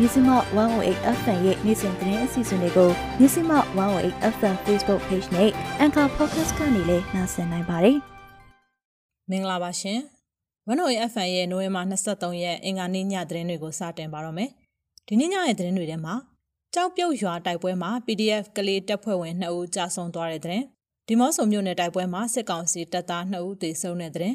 မြစီမ108 FM ရဲ့နေ့စဉ်သတင်းအစီအစဉ်တွေကိုမြစီမ108 FM Facebook Page နဲ့ Anchor Podcast ကနေလည်းနှာစင်နိုင်ပါတယ်။မင်္ဂလာပါရှင်။108 FM ရဲ့နိုဝင်ဘာ23ရက်အင်္ဂါနေ့ညသတင်းတွေကိုစတင်ပါတော့မယ်။ဒီနေ့ညရဲ့သတင်းတွေထဲမှာကြောက်ပြုတ်ရွာတိုက်ပွဲမှာ PDF ကလေးတပ်ဖွဲ့ဝင်2ဦးကြာဆုံးသွားတဲ့တဲ့။ဒီမော့ဆိုမြို့နယ်တိုက်ပွဲမှာစစ်ကောင်စီတပ်သား2ဦးသေဆုံးတဲ့တဲ့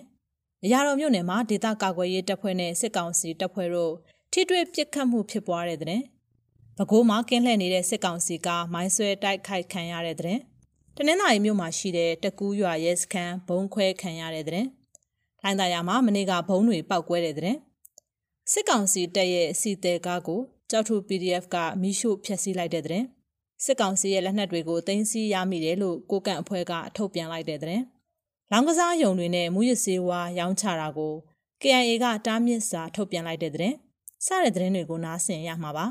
အရာတော်မြို့နယ်မှာဒေသကာကွယ်ရေးတပ်ဖွဲ့နဲ့စစ်ကောင်စီတပ်ဖွဲ့တို့ ထိတွေ့ပစ်ခတ်မှုဖြစ်ပွားတဲ့တဲ့။ပဲခူးမှာကင်းလှည့်နေတဲ့စစ်ကောင်စီကမိုင်းဆွဲတိုက်ခိုက်ခံရတဲ့တဲ့။တနင်္သာရီမြို့မှာရှိတဲ့တကူးရွာရဲစခန်းဘုံခွဲခံရတဲ့တဲ့။ထိုင်းသာယာမှာမနေ့ကဘုံတွေပောက်ကွဲတဲ့တဲ့။စစ်ကောင်စီတပ်ရဲ့အစီတဲကားကိုကြောက်ထူ PDF ကမိရှုဖျက်ဆီးလိုက်တဲ့တဲ့။စစ်ကောင်စီရဲ့လက်နက်တွေကိုတင်စီရမိတယ်လို့ကိုကန့်အဖွဲ့ကထုတ်ပြန်လိုက်တဲ့တဲ့။လောင်ကစားယုံတွေနဲ့မူရစေးဝါရောင်းချတာကို KIA ကတားမြစ်စာထုတ်ပြန်လိုက်တဲ့တဲ့။ စတဲ့သတင်းတွေကိုနားဆင်ရမှာပါ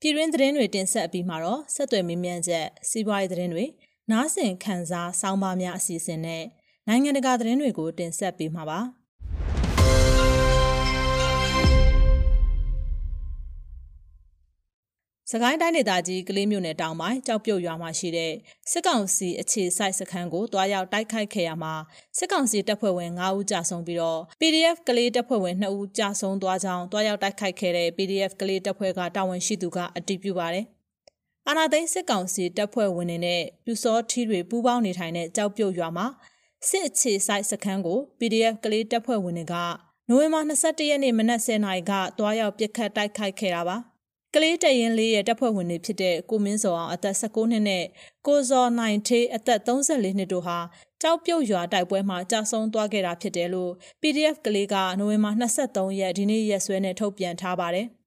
ပြည်တွင်းသတင်းတွေတင်ဆက်ပြီးမှာတော့ဆက်သွယ်မင်းမြန်ချက်စီးပွားရေးသတင်းတွေနားဆင်ခန်းစားစောင်းပါများအစီအစဉ်နဲ့နိုင်ငံတကာသတင်းတွေကိုတင်ဆက်ပေးမှာပါ စကိုင်းတိုင်းဒေသကြီးကလေးမြို့နယ်တောင်ပိုင်းကြောက်ပြုတ်ရွာမှာရှိတဲ့စစ်ကောင်စီအခြေစိုက်စခန်းကိုတွားရောက်တိုက်ခိုက်ခဲ့ရမှာစစ်ကောင်စီတပ်ဖွဲ့ဝင်9ဦးကြာဆုံးပြီးတော့ PDF ကလေးတပ်ဖွဲ့ဝင်2ဦးကြာဆုံးသွားကြောင်းတွားရောက်တိုက်ခိုက်ခဲ့တဲ့ PDF ကလေးတပ်ဖွဲ့ကတာဝန်ရှိသူကအတည်ပြုပါတယ်။အာနာသိန်းစစ်ကောင်စီတပ်ဖွဲ့ဝင်တွေနဲ့ပြူစောထီးတွေပူးပေါင်းနေထိုင်တဲ့ကြောက်ပြုတ်ရွာမှာစစ်အခြေစိုက်စခန်းကို PDF ကလေးတပ်ဖွဲ့ဝင်တွေကနိုဝင်ဘာ22ရက်နေ့မနက်10:00နာရီကတွားရောက်ပစ်ခတ်တိုက်ခိုက်ခဲ့တာပါ။ ကလေးတရင်လေးရဲ့တပ်ဖွဲ့ဝင်တွေဖြစ်တဲ့ကိုမင်းစောအောင်အသက်16နှစ်နဲ့ကိုဇော်နိုင်ထေးအသက်34နှစ်တို့ဟာကြောက်ပြုတ်ရွာတိုက်ပွဲမှာကြာဆုံးသွားခဲ့တာဖြစ်တယ်လို့ PDF ကလေးကနိုဝင်ဘာ23ရက်ဒီနေ့ရက်စွဲနဲ့ထုတ်ပြန်ထားပါတယ်။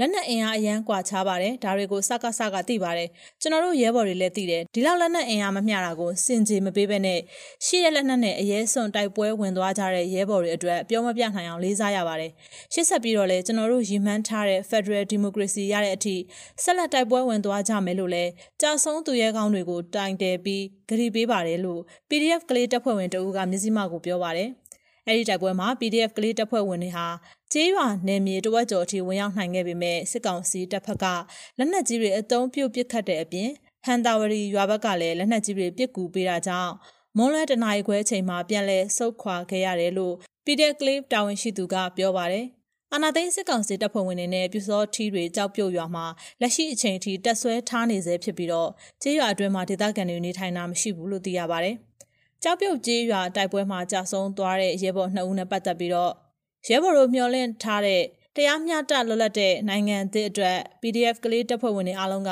လက်နက်အင်အားအရန်ကွာခြားပါတယ်ဒါတွေကိုစကစကသိပါတယ်ကျွန်တော်တို့ရဲဘော်တွေလည်းသိတယ်ဒီလောက်လက်နက်အင်အားမမျှတာကိုစင်ကြေမပေးဘဲနဲ့ရှိတဲ့လက်နက်နဲ့အရေးစွန်တိုက်ပွဲဝင်သွားကြတဲ့ရဲဘော်တွေအတွက်ပြောမပြနိုင်အောင်လေးစားရပါတယ်ရှေ့ဆက်ပြီးတော့လည်းကျွန်တော်တို့ရည်မှန်းထားတဲ့ Federal Democracy ရတဲ့အထိဆက်လက်တိုက်ပွဲဝင်သွားကြမယ်လို့လည်းကြာဆုံးသူရဲကောင်းတွေကိုတိုင်တယ်ပြီးဂရီပေးပါတယ်လို့ PDF ကလေးတပ်ဖွဲ့ဝင်တအူးကမြစည်းမကိုပြောပါတယ် အဲ့ဒီတိုက်ပွဲမှာ PDF ကလေးတပ်ဖွဲ့ဝင်တွေဟာကျေးရွာနယ်မြေတဝက်ကျော်အထိဝင်ရောက်နိုင်ခဲ့ပေမဲ့စစ်ကောင်စီတပ်ဖက်ကလက်နက်ကြီးတွေအုံပြုတ်ပစ်ခတ်တဲ့အပြင်ဟန်တာဝရီရွာဘက်ကလည်းလက်နက်ကြီးတွေပစ်ကူပေးတာကြောင့်မွန်လွဲတနာရီခွဲအချိန်မှာပြန်လဲဆုတ်ခွာခဲ့ရတယ်လို့ PDF Clip တာဝန်ရှိသူကပြောပါတယ်။အာနာသိန်းစစ်ကောင်စီတပ်ဖွဲ့ဝင်တွေနဲ့ပြူစောထီးတွေကြောက်ပြုတ်ရွာမှာလက်ရှိအချိန်ထိတက်ဆွဲထားနေစေဖြစ်ပြီးတော့ကျေးရွာအတွင်းမှာဒေသခံတွေနေထိုင်တာမရှိဘူးလို့သိရပါတယ်။ ကြောက်ပြုတ်ကြီးရွာတိုက်ပွဲမှာကြာဆုံးသွားတဲ့ရဲဘော်2ဦးနဲ့ပတ်သက်ပြီးတော့ရဲဘော်တို့မျှော်လင့်ထားတဲ့တရားမျှတလွတ်လပ်တဲ့နိုင်ငံသစ်အတွက် PDF ကလေးတပ်ဖွဲ့ဝင်တွေအားလုံးက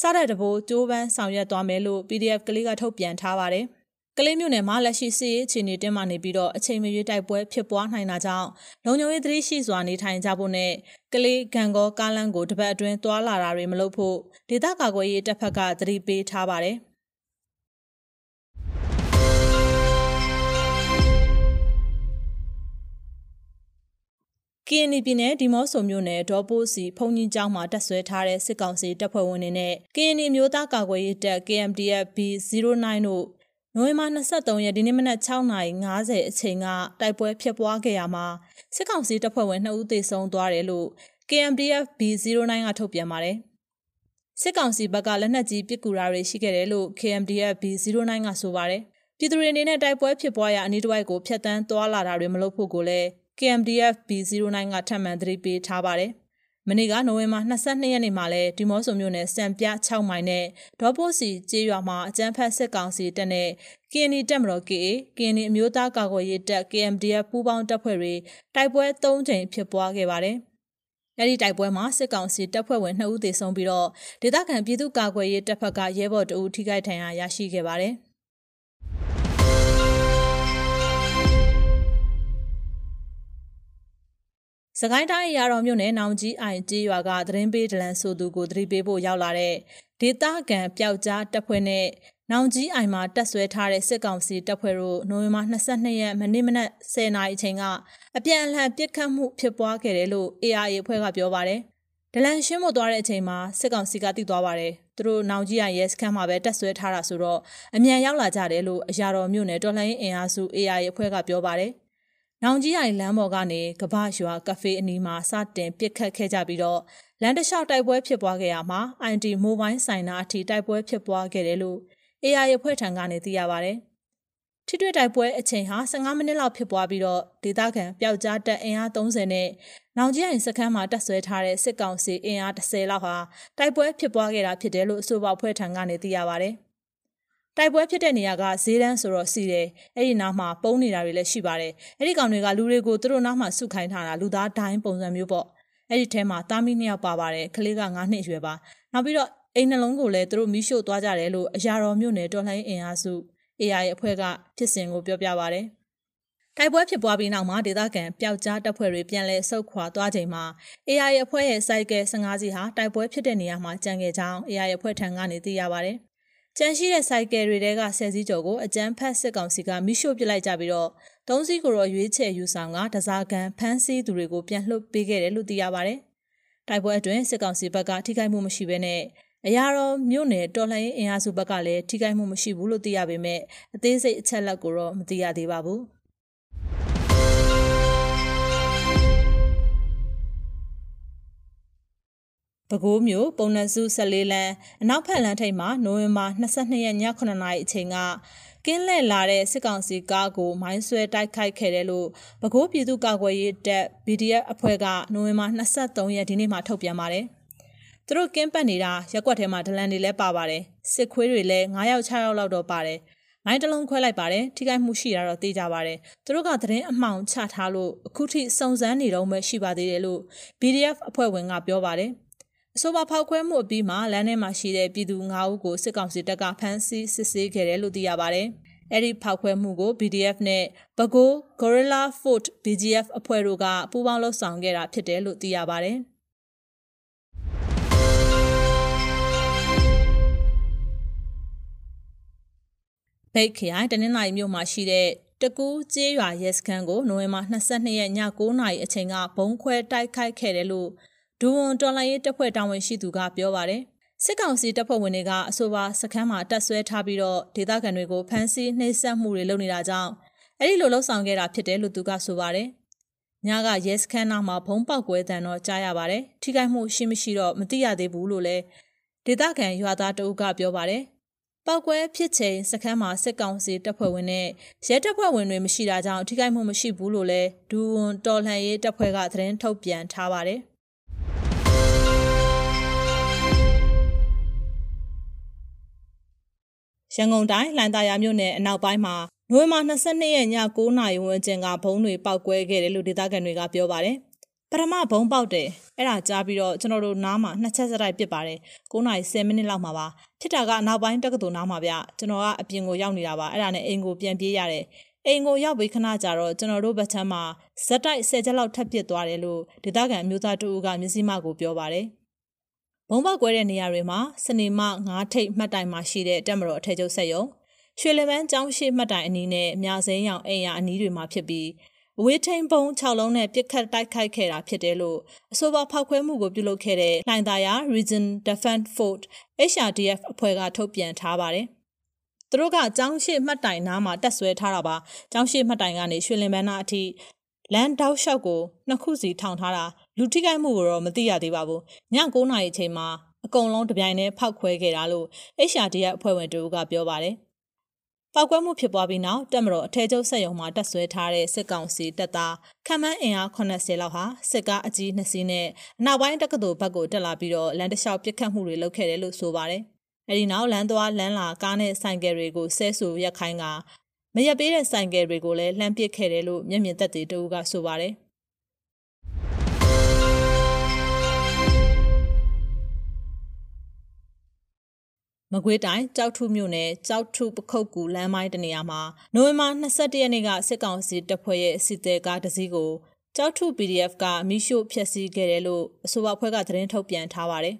စားတဲ့တဘိုးကြိုးပမ်းဆောင်ရွက်သွားမယ်လို့ PDF ကလေးကထုတ်ပြန်ထားပါတယ်။ကလေးမျိုးနယ်မှာလက်ရှိစစ်ရေးအခြေအနေတင်းမာနေပြီးတော့အချိန်မရွေးတိုက်ပွဲဖြစ်ပွားနိုင်တာကြောင့်လုံခြုံရေးသတိရှိစွာနေထိုင်ကြဖို့နဲ့ကလေးဂံကောကားလန်းကိုတပတ်အတွင်းသွာလာတာတွေမလုပ်ဖို့ဒေသကာကွယ်ရေးတပ်ဖက်ကသတိပေးထားပါတယ်။ ကရင်ပြည်နယ်ဒီမော့ဆိုမြို့နယ်ဒေါ်ပိုးစီဖုန်ကြီးကျောင်းမှာတက်ဆွဲထားတဲ့စစ်ကောင်စီတပ်ဖွဲ့ဝင်တွေနဲ့ကရင်မျိုးသားကာကွယ်ရေးတပ် KMDF B09 တို့နိုဝင်ဘာ23ရက်ဒီနေ့မနက်6:50အချိန်ကတိုက်ပွဲဖြစ်ပွားခဲ့ရမှာစစ်ကောင်စီတပ်ဖွဲ့ဝင်2ဦးသေဆုံးသွားတယ်လို့ KMDF B09 ကထုတ်ပြန်ပါတယ်။စစ်ကောင်စီဘက်ကလက်နက်ကြီးပစ်ကူတာတွေရှိခဲ့တယ်လို့ KMDF B09 ကဆိုပါတယ်။ပြည်သူတွေအနေနဲ့တိုက်ပွဲဖြစ်ပွားရာအနီးတစ်ဝိုက်ကိုဖျက်ဆီးသွားလာတာတွေမလုပ်ဖို့ကိုလည်း KMDF B09 ကထပ်မံသတိပေးထားပါတယ်။မနေ့ကနိုဝင်ဘာ22ရက်နေ့မှာလဲဒီမော့ဆိုမြို့နယ်စံပြ6မိုင်နဲ့ဒေါ်ပိုးစီကျေးရွာမှာအကြမ်းဖက်စစ်ကောင်စီတပ်နဲ့ KNI တပ်မတော် KA KNI အမျိုးသားကာကွယ်ရေးတပ် KMDF ပူးပေါင်းတပ်ဖွဲ့တွေတိုက်ပွဲ၃ကြိမ်ဖြစ်ပွားခဲ့ပါတယ်။အဲဒီတိုက်ပွဲမှာစစ်ကောင်စီတပ်ဖွဲ့ဝင်2ဦးသေဆုံးပြီးတော့ဒေသခံပြည်သူ့ကာကွယ်ရေးတပ်ဖက်ကရဲဘော်တအူထိခိုက်ဒဏ်ရာရရှိခဲ့ပါတယ်။ စကိုင်းတိုင်းရာတော်မြို့နယ်နောင်ကြီးအိုင်ကြီးရွာကသတင်းပေးဒလန်ဆိုသူကိုသတိပေးဖို့ရောက်လာတဲ့ဒေသခံပျောက်ကြားတပ်ဖွဲ့နဲ့နောင်ကြီးအိုင်မှာတက်ဆွဲထားတဲ့စစ်ကောင်စီတပ်ဖွဲ့တို့နိုဝင်ဘာ22ရက်မနေ့မနက်10:00နာရီအချိန်ကအပြန်အလှန်ပစ်ခတ်မှုဖြစ်ပွားခဲ့တယ်လို့ ARA အဖွဲ့ကပြောပါတယ်။ဒလန်ရှင်းမသွားတဲ့အချိန်မှာစစ်ကောင်စီကတိသွားပါတယ်။သူတို့နောင်ကြီးအိုင်ရဲစခန်းမှာပဲတက်ဆွဲထားတာဆိုတော့အမြန်ရောက်လာကြတယ်လို့အရာတော်မြို့နယ်တော်လှန်ရေးအင်အားစု ARA အဖွဲ့ကပြောပါတယ်။ နောင်ကြီးအိုင်လမ်းပေါ်ကနေကပ္ပရွာကဖေးအနီးမှာစတင်ပစ်ခတ်ခဲ့ကြပြီးတော့လန်တလျှောက်တိုက်ပွဲဖြစ်ပွားခဲ့ရမှာ IT မိုဘိုင်းဆိုင်နာအထိတိုက်ပွဲဖြစ်ပွားခဲ့တယ်လို့ AI အဖွဲ့ထံကနေသိရပါဗျ။ထိတွေ့တိုက်ပွဲအချိန်ဟာ15မိနစ်လောက်ဖြစ်ပွားပြီးတော့ဒေသခံပျောက်ကြားတပ်အင်အား30နဲ့နောင်ကြီးအိမ်စခန်းမှာတပ်ဆွဲထားတဲ့စစ်ကောင်စီအင်အား30လောက်ဟာတိုက်ပွဲဖြစ်ပွားခဲ့တာဖြစ်တယ်လို့အဆိုပါအဖွဲ့ထံကနေသိရပါဗျ။ တိုက်ပွဲဖြစ်တဲ့နေရာကဈေးတန်းဆိုတော့စီတယ်အဲ့ဒီနားမှာပုံနေတာတွေလည်းရှိပါတယ်အဲ့ဒီကောင်တွေကလူတွေကိုသူတို့နားမှာစုခိုင်းထားတာလူသားဒိုင်းပုံစံမျိုးပေါ့အဲ့ဒီထဲမှာတာမီနှစ်ယောက်ပါပါတယ်ကလေးက9နှစ်ရွယ်ပါနောက်ပြီးတော့အိမ်နှလုံးကိုလည်းသူတို့မိရှို့သွားကြတယ်လို့အရာတော်မြို့နယ်တော်လှန်အင်အားစု AI အဖွဲ့ကဖြစ်စဉ်ကိုပြောပြပါတယ်တိုက်ပွဲဖြစ်ပွားပြီးနောက်မှာဒေသခံပျောက်ကြားတပ်ဖွဲ့တွေပြန်လည်ဆုတ်ခွာသွားချိန်မှာ AI အဖွဲ့ရဲ့စိုက်ကယ်15စီးဟာတိုက်ပွဲဖြစ်တဲ့နေရာမှာကြံခဲ့ကြောင်း AI အဖွဲ့ထံကနေသိရပါတယ် ကျန်ရှိတဲ့စိုက်ကယ်တွေတဲကဆယ်စီးကျော်ကိုအကြမ်းဖက်စစ်ကောင်စီကမိရှို့ပစ်လိုက်ကြပြီးတော့သုံးစီးကိုတော့ရွေးချယ်ယူဆောင်ကတစားကန်ဖမ်းဆီးသူတွေကိုပြန်လှုပ်ပေးခဲ့တယ်လို့သိရပါတယ်။တိုက်ပွဲအတွင်းစစ်ကောင်စီဘက်ကထိခိုက်မှုမရှိဘဲနဲ့အရာတော်မြို့နယ်တော်လှန်ရေးအင်အားစုဘက်ကလည်းထိခိုက်မှုမရှိဘူးလို့သိရပေမဲ့အသေးစိတ်အချက်လက်ကိုတော့မသိရသေးပါဘူး။ ပဲခူးမြို့ပုံနှစု14လမ်းအနောက်ဖက်လမ်းထိပ်မှာနိုဝင်ဘာ22ရက်ည9:00နာရီအချိန်ကကင်းလှည့်လာတဲ့စစ်ကောင်စီကားကိုမိုင်းဆွဲတိုက်ခိုက်ခဲ့တယ်လို့ပဲခူးပြည်သူ့ကာကွယ်ရေးတပ် BDF အဖွဲ့ကနိုဝင်ဘာ23ရက်ဒီနေ့မှထုတ်ပြန်ပါတယ်။သူတို့ကင်းပတ်နေတာရက်ွက်ထဲမှာဒလန်တွေလည်းပါပါတယ်။စစ်ခွေးတွေလည်း9ယောက်6ယောက်လောက်တော့ပါတယ်။မိုင်းတလုံးခွဲလိုက်ပါတယ်ထိခိုက်မှုရှိတာတော့သိကြပါတယ်သူတို့ကသတင်းအမှောင်ချထားလို့အခုထိစုံစမ်းနေတော့မှရှိပါသေးတယ်လို့ BDF အဖွဲ့ဝင်ကပြောပါတယ် အဆိုပါဖောက်ခွဲမှုအပြီးမှာလမ်းထဲမှာရှိတဲ့ပြည်သူ9ဦးကိုစစ်ကောင်စီတပ်ကဖမ်းဆီးစစ်ဆေးခဲ့တယ်လို့သိရပါတယ်။အဲဒီဖောက်ခွဲမှုကို BDF နဲ့ဘကို Gorilla Fort BGF အဖွဲ့တို့ကပူးပေါင်းလှုပ်ဆောင်ခဲ့တာဖြစ်တယ်လို့သိရပါတယ်။ဖိတ်ခရိုင်တနင်္လာရီမြို့မှာရှိတဲ့တကူးကျေးရွာရဲစခန်းကိုနိုဝင်ဘာ22ရက်ည9:00နာရီအချိန်ကဘုံခွဲတိုက်ခိုက်ခဲ့တယ်လို့ ဒူဝန်တော်လှန်ရေးတပ်ဖွဲ့တာဝန်ရှိသူကပြောပါတယ်စစ်ကောင်စီတပ်ဖွဲ့ဝင်တွေကအဆိုပါစခန်းမှာတပ်ဆွဲထားပြီးတော့ဒေသခံတွေကိုဖမ်းဆီးနှိပ်စက်မှုတွေလုပ်နေတာကြောင့်အဲ့ဒီလိုလှုပ်ဆောင်ခဲ့တာဖြစ်တယ်လို့သူကဆိုပါတယ်။ညကရဲစခန်းနာမှာဘုံပေါက်ကွဲတံတော့ကြားရပါတယ်။ထိခိုက်မှုရှိမရှိတော့မသိရသေးဘူးလို့လည်းဒေသခံရွာသားတအုပ်ကပြောပါတယ်။ပောက်ကွဲဖြစ်ချိန်စခန်းမှာစစ်ကောင်စီတပ်ဖွဲ့ဝင်နဲ့ရဲတပ်ဖွဲ့ဝင်တွေမရှိတာကြောင့်ထိခိုက်မှုမရှိဘူးလို့လည်းဒူဝန်တော်လှန်ရေးတပ်ဖွဲ့ကသတင်းထုတ်ပြန်ထားပါတယ်။ ရန်ကုန်တိုင်းလှိုင်သာယာမြို့နယ်အနောက်ပိုင်းမှာနိုဝင်ဘာ22ရက်ည9:00နာရီဝန်းကျင်ကဘုံတွေပောက်ကွဲခဲ့တယ်လို့ဒေသခံတွေကပြောပါတယ်။ပထမဘုံပေါက်တယ်အဲ့ဒါကြားပြီးတော့ကျွန်တော်တို့နားမှာနှစ်ချက်စတိုက်ပစ်ပါတယ်9နာရီ10မိနစ်လောက်မှာပါဖြစ်တာကအနောက်ပိုင်းတက္ကသိုလ်နားမှာဗျကျွန်တော်ကအပြင်ကိုရောက်နေတာပါအဲ့ဒါနဲ့အိမ်ကိုပြန်ပြေးရတယ်အိမ်ကိုရောက်ပြီးခဏကြာတော့ကျွန်တော်တို့ဘက်ချမ်းမှာဇက်တိုက်10ချက်လောက်ထပ်ပစ်သွားတယ်လို့ဒေသခံမျိုးသားတူကမျက်စိမှကိုပြောပါတယ် ဘုံပေါက်ကွဲတဲ့နေရာတွေမှာစနေမငါးထိပ်မှတ်တိုင်မှာရှိတဲ့တက်မတော်အထက်ကျုပ်ဆက်ယုံရွှေလမန်းကျောင်းရှိမှတ်တိုင်အနီးနဲ့မြစိမ်းရောင်အိမ်ယာအနီးတွေမှာဖြစ်ပြီးအဝေးထိန်ပုံ6လုံးနဲ့ပြစ်ခတ်တိုက်ခိုက်ခဲ့တာဖြစ်တယ်လို့အဆိုပါဖောက်ခွဲမှုကိုပြုလုပ်ခဲ့တဲ့လှိုင်သာယာ Region Defense Fort HRDF အဖွဲ့ကထုတ်ပြန်ထားပါတယ်။သူတို့ကကျောင်းရှိမှတ်တိုင်နားမှာတက်ဆွဲထားတာပါ။ကျောင်းရှိမှတ်တိုင်ကနေရွှေလင်ပန်းနာအထိလန်တောက်လျှောက်ကိုနှစ်ခုစီထောင်ထားတာ လူထိခိုက်မှုကိုတော့မသိရသေးပါဘူးည9:00နာရီအချိန်မှာအကုန်လုံးတပြိုင်တည်းဖောက်ခွဲခဲ့တာလို့ HRDF အဖွဲ့ဝင်တို့ကပြောပါတယ်ပောက်ကွဲမှုဖြစ်ပွားပြီးနောက်တက်မတော်အထည်ချုပ်ဆက်ယုံမှာတက်ဆွဲထားတဲ့စစ်ကောင်စီတပ်သားခမန်းအင်အား80လောက်ဟာစစ်ကားအကြီး2စီးနဲ့အနောက်ပိုင်းတက္ကသိုလ်ဘက်ကိုတက်လာပြီးတော့လမ်းတစ်လျှောက်ပစ်ခတ်မှုတွေလုပ်ခဲ့တယ်လို့ဆိုပါတယ်။အဲဒီနောက်လမ်းသွားလမ်းလာကားနဲ့ဆိုင်ကယ်တွေကိုဆဲဆူရက်ခိုင်းကမရက်ပေးတဲ့ဆိုင်ကယ်တွေကိုလည်းလှမ်းပစ်ခဲ့တယ်လို့မျက်မြင်သက်သေတို့ကဆိုပါတယ်။ မကွေးတိုင်းကြောက်ထုမြို့နယ်ကြောက်ထုပခုတ်ကူလမ်းမိုင်းတနေရာမှာနိုဝင်ဘာ22ရက်နေ့ကစစ်ကောင်စီတပ်ဖွဲ့ရဲ့စစ်သေးကားတစ်စီးကိုကြောက်ထု PDF ကမိရှို့ဖျက်ဆီးခဲ့တယ်လို့အဆိုပါအဖွဲ့ကသတင်းထုတ်ပြန်ထားပါတယ်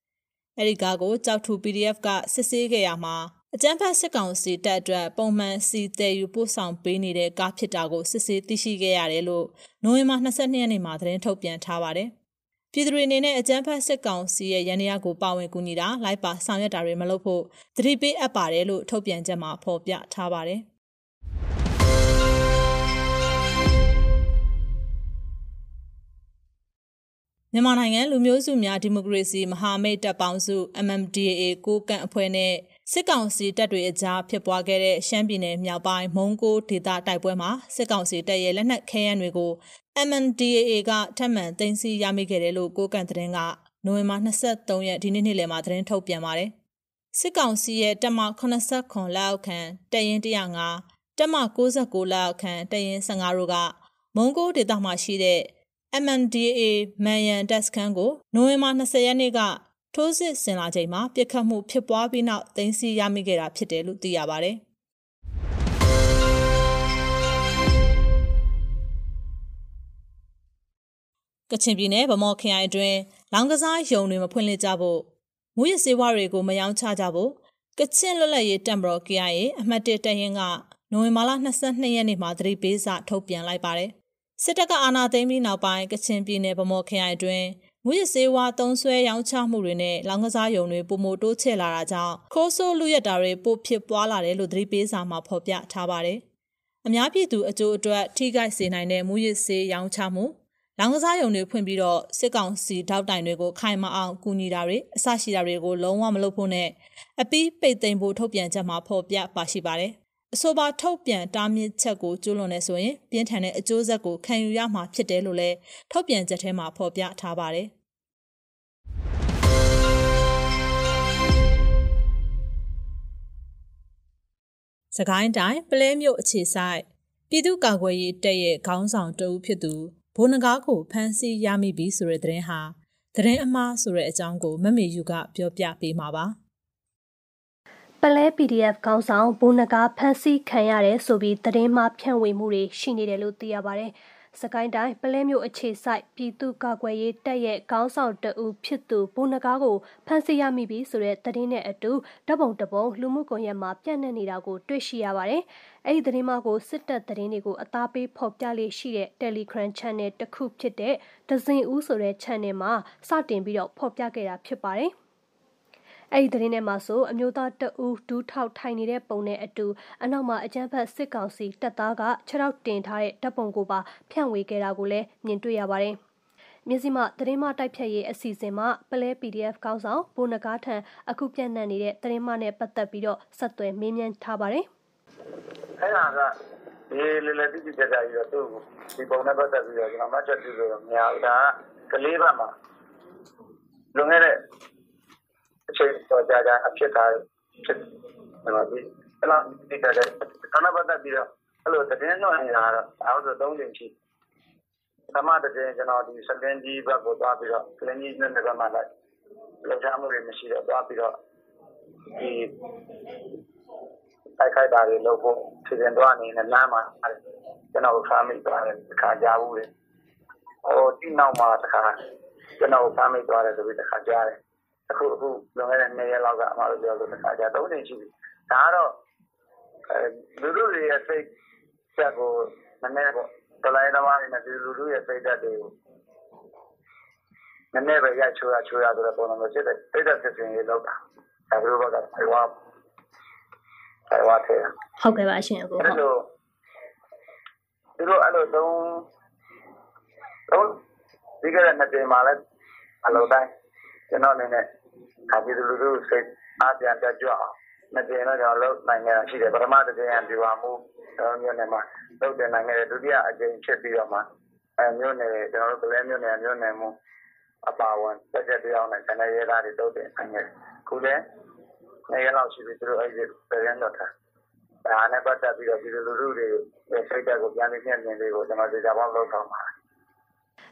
။အဲဒီကားကိုကြောက်ထု PDF ကစစ်ဆေးခဲ့ရမှာအကြမ်းဖက်စစ်ကောင်စီတပ်အတွက်ပုံမှန်စီတဲယူပို့ဆောင်ပေးနေတဲ့ကားဖြစ်တာကိုစစ်ဆေးသိရှိခဲ့ရတယ်လို့နိုဝင်ဘာ22ရက်နေ့မှာသတင်းထုတ်ပြန်ထားပါတယ်။ ပြည်သူတွေအနေနဲ့အကြမ်းဖက်စစ်ကောင်စီရဲ့ရန်ရာကိုပါဝင်ကူညီတာလိုက်ပါဆောင်ရွက်တာတွေမလုပ်ဖို့သတိပေးအပ်ပါတယ်လို့ထုတ်ပြန်ချက်မှာဖော်ပြထားပါတယ်။မြန်မာနိုင်ငံလူမျိုးစုများဒီမိုကရေစီမဟာမိတ်တပ်ပေါင်းစု MMDAA ကိုကန့်အဖွဲ့နဲ့ စစ်ကောင်စီတပ်တွေအကြားဖြစ်ပွားခဲ့တဲ့ရှမ်းပြည်နယ်မြောက်ပိုင်းမုံကိုဒေသတိုက်ပွဲမှာစစ်ကောင်စီတပ်ရဲ့လက်နက်ခဲယမ်းတွေကို MNDAA ကထပ်မံသိမ်းဆည်းရမိခဲ့တယ်လို့ကိုကန့်သတင်းကနိုဝင်ဘာ23ရက်ဒီနေ့နေ့လယ်မှာသတင်းထုတ်ပြန်ပါတယ်။စစ်ကောင်စီရဲ့တပ်မ89လက်အောက်ခံတပ်ရင်း105တပ်မ69လက်အောက်ခံတပ်ရင်း15တို့ကမုံကိုဒေသမှာရှိတဲ့ MNDAA မန်ယန်တပ်စခန်းကိုနိုဝင်ဘာ20ရက်နေ့က ထိုးစစ်ဆင်လာချိန်မှာပြစ်ခတ်မှုဖြစ်ပွားပြီးနောက်သိမ်းဆည်းရမိခဲ့တာဖြစ်တယ်လို့သိရပါဗျ။ကချင်ပြည်နယ်ဗမော်ခရိုင်အတွင်းလောင်ကစားယုံတွေမဖွင့်လှစ်ကြဖို့မူရစေဝါတွေကိုမယောင်းချကြဖို့ကချင်လွတ်လပ်ရေးတပ်မတော် KIA အမှတ်1တပ်ရင်းကနိုဝင်ဘာလ22ရက်နေ့မှာသတိပေးစာထုတ်ပြန်လိုက်ပါတယ်။စစ်တပ်ကအာဏာသိမ်းပြီးနောက်ပိုင်းကချင်ပြည်နယ်ဗမော်ခရိုင်အတွင်း မူရစေဝါသုံးဆွဲရောင်းချမှုတွေနဲ့လောင်ကစားယုံတွေပုံမတိုးချဲ့လာတာကြောင့်ခိုးဆိုးလူရက်တာတွေပိုဖြစ်ပွားလာတယ်လို့သတိပေးစာမှာဖော်ပြထားပါတယ်။အများပြည်သူအကျိုးအတွက်ထိခိုက်စေနိုင်တဲ့မူရစေရောင်းချမှုလောင်ကစားယုံတွေဖွင့်ပြီးတော့စစ်ကောင်စီထောက်တိုင်တွေကိုခိုင်မအောင်ကူညီတာတွေအဆရှိတာတွေကိုလုံးဝမလုပ်ဖို့နဲ့အပီးပိတ်သိမ်းဖို့ထုတ်ပြန်ချက်မှာဖော်ပြပါရှိပါတယ်။ အဆိုပါထုတ်ပြန်တားမြစ်ချက်ကိုကျူးလွန်နေဆိုရင်ပြင်းထန်တဲ့အကျိုးဆက်ကိုခံယူရမှာဖြစ်တယ်လို့လည်းထုတ်ပြန်ချက်ထဲမှာဖော်ပြထားပါတယ်။စကိုင်းတိုင်းပလဲမြို့အခြေဆိုင်ပြည်သူ့ကာကွယ်ရေးတပ်ရဲ့ခေါင်းဆောင်တဦးဖြစ်သူဘိုးနဂါးကိုဖမ်းဆီးရမိပြီဆိုတဲ့သတင်းဟာသတင်းအမှားဆိုတဲ့အကြောင်းကိုမမေယူကပြောပြပေးမှာပါပ လဲ PDF ခေါင်းဆောင်ဘိုးနဂါးဖမ်းဆီးခံရတယ်ဆိုပြီးသတင်းမှားဖြန့်ဝေမှုတွေရှိနေတယ်လို့သိရပါတယ်။စကိုင်းတိုင်းပလဲမြို့အခြေဆိုင်ပြည်သူ့ကာကွယ်ရေးတပ်ရဲ့ခေါင်းဆောင်တဦးဖြစ်သူဘုံနကားကိုဖမ်းဆီးရမိပြီဆိုတဲ့သတင်းနဲ့အတူဓပုံတပုံလူမှုကွန်ရက်မှာပြန့်နှံ့နေတာကိုတွေ့ရှိရပါတယ်။အဲ့ဒီသတင်းမှကိုစစ်တပ်သတင်းတွေကိုအသားပေးဖော်ပြလေးရှိတဲ့ Telegram Channel တစ်ခုဖြစ်တဲ့ဒဇင်ဦးဆိုတဲ့ Channel မှာစတင်ပြီးတော့ဖော်ပြခဲ့တာဖြစ်ပါတယ်။ အဲ့ဒီသတင်းထဲမှာဆိုအမျိုးသားတဦးဒူးထောက်ထိုင်နေတဲ့ပုံနဲ့အတူအနောက်မှာအကြမ်းဖက်စစ်ကောင်စီတပ်သားကခြေထောက်တင်ထားတဲ့တပ်ပုံကိုပါဖြန့်ဝေခဲ့တာကိုလည်းမြင်တွေ့ရပါတယ်။မြစည်းမသတင်းမတိုက်ဖြတ်ရေးအစီအစဉ်မှာပလဲ PDF ကောင်းဆောင်ဘိုးနဂါထံအခုပြန့်နှံ့နေတဲ့သတင်းမနဲ့ပတ်သက်ပြီးတော့ဆက်သွယ်မေးမြန်းထားပါတယ်။အဲ့ဒါကဒီလေလေတိတိကျကျကြီးတော့သူ့ဒီပုံနဲ့ပတ်သက်ပြီးတော့ကျွန်တော်မှတ်ချက်ပြုလို့မရဘူးဒါကကလေးဘက်မှာလွန်ခဲ့တဲ့အ ချိန်တော့ကြာကြာအဖြစ်သားဖြစ်တယ်ပါဒီအဲ့လိုဒီကတဲ့ကနပတ်သက်ပြီးတော့အဲ့လိုတည်င်းတော့နေတာတော့အားဆို၃ချိန်ရှိသမတတဲ့ကျွန်တော်ဒီစကင်ကြီးဘက်ကိုသွားပြီးတော့ကလင်းကြီးနဲ့ဘက်မှာလိုက်လောက်ချမှုတွေမရှိတော့သွားပြီးတော့ဒီတိုက်ခိုက်တာတွေလုပ်ဖို့စီစဉ်သွားနေတဲ့လမ်းမှာကျွန်တော်ဖမ်းမိသွားတယ်တခါကြားဘူးလေဟိုဒီနောက်မှာတခါကျွန်တော်ဖမ်းမိသွားတယ်ဆိုပြီးတခါကြားတယ် အခုအခုလွန်ခဲ့တဲ့2ရက်လောက်ကအမတို့ပြောလို့တစ်ခါကြာ3ချိန်ရှိပြီဒါကတော့အဲလူလူတွေရဲ့စိတ်ချက်ကိုနည်းနည်းပေါ့တလိုက်သမားတွေနဲ့လူလူရဲ့စိတ်ဓာတ်တွေကိုနည်းနည်းပဲရချိုးရချိုးရဆိုတဲ့ပုံစံမျိုးဖြစ်တဲ့စိတ်ဓာတ်ဖြစ်စဉ်တွေလောက်တာဒါဘယ်လိုဘက်ကထိုင်ဝမ်ထိုင်ဝမ်ထဲဟုတ်ကဲ့ပါရှင်အခုဟုတ်လို့သူတို့အဲ့လိုသုံးသုံးဒီကရနှစ်တင်မှာလဲအလုံးတိုင်း ကျွန်တော်အနေနဲ့ဒါပြည်သူလူထုစိတ်အားပြန်တက်ကြွအောင်မတင်တော့ကျွန်တော်လုပ်နိုင်ခဲ့တာရှိတယ်ပထမတစ်ကြိမ်ပြပါမှုကျွန်တော်မျိုးနယ်မှာလုပ်တင်နိုင်ခဲ့တယ်ဒုတိယအကြိမ်ဖြစ်ပြီးတော့မှအဲမျိုးနယ်ကျွန်တော်တို့ကလေးမျိုးနယ်မျိုးနယ်မှုအပါဝင်တက်ကြပြောင်းနဲ့ဆန္ဒရဲသားတွေလုပ်တင်နိုင်ခဲ့ခုလည်းနေရလောက်ရှိပြီသူတို့အဲ့ဒီပြန်တော့တာဒါနဲ့ပတ်သက်ပြီးတော့ပြည်သူလူထုတွေစိတ်ဓာတ်ကိုပြန်လည်မြင့်မြင့်လေးကိုကျွန်တော်ဒေတာပေါင်းလုပ်ဆောင်ပါတယ်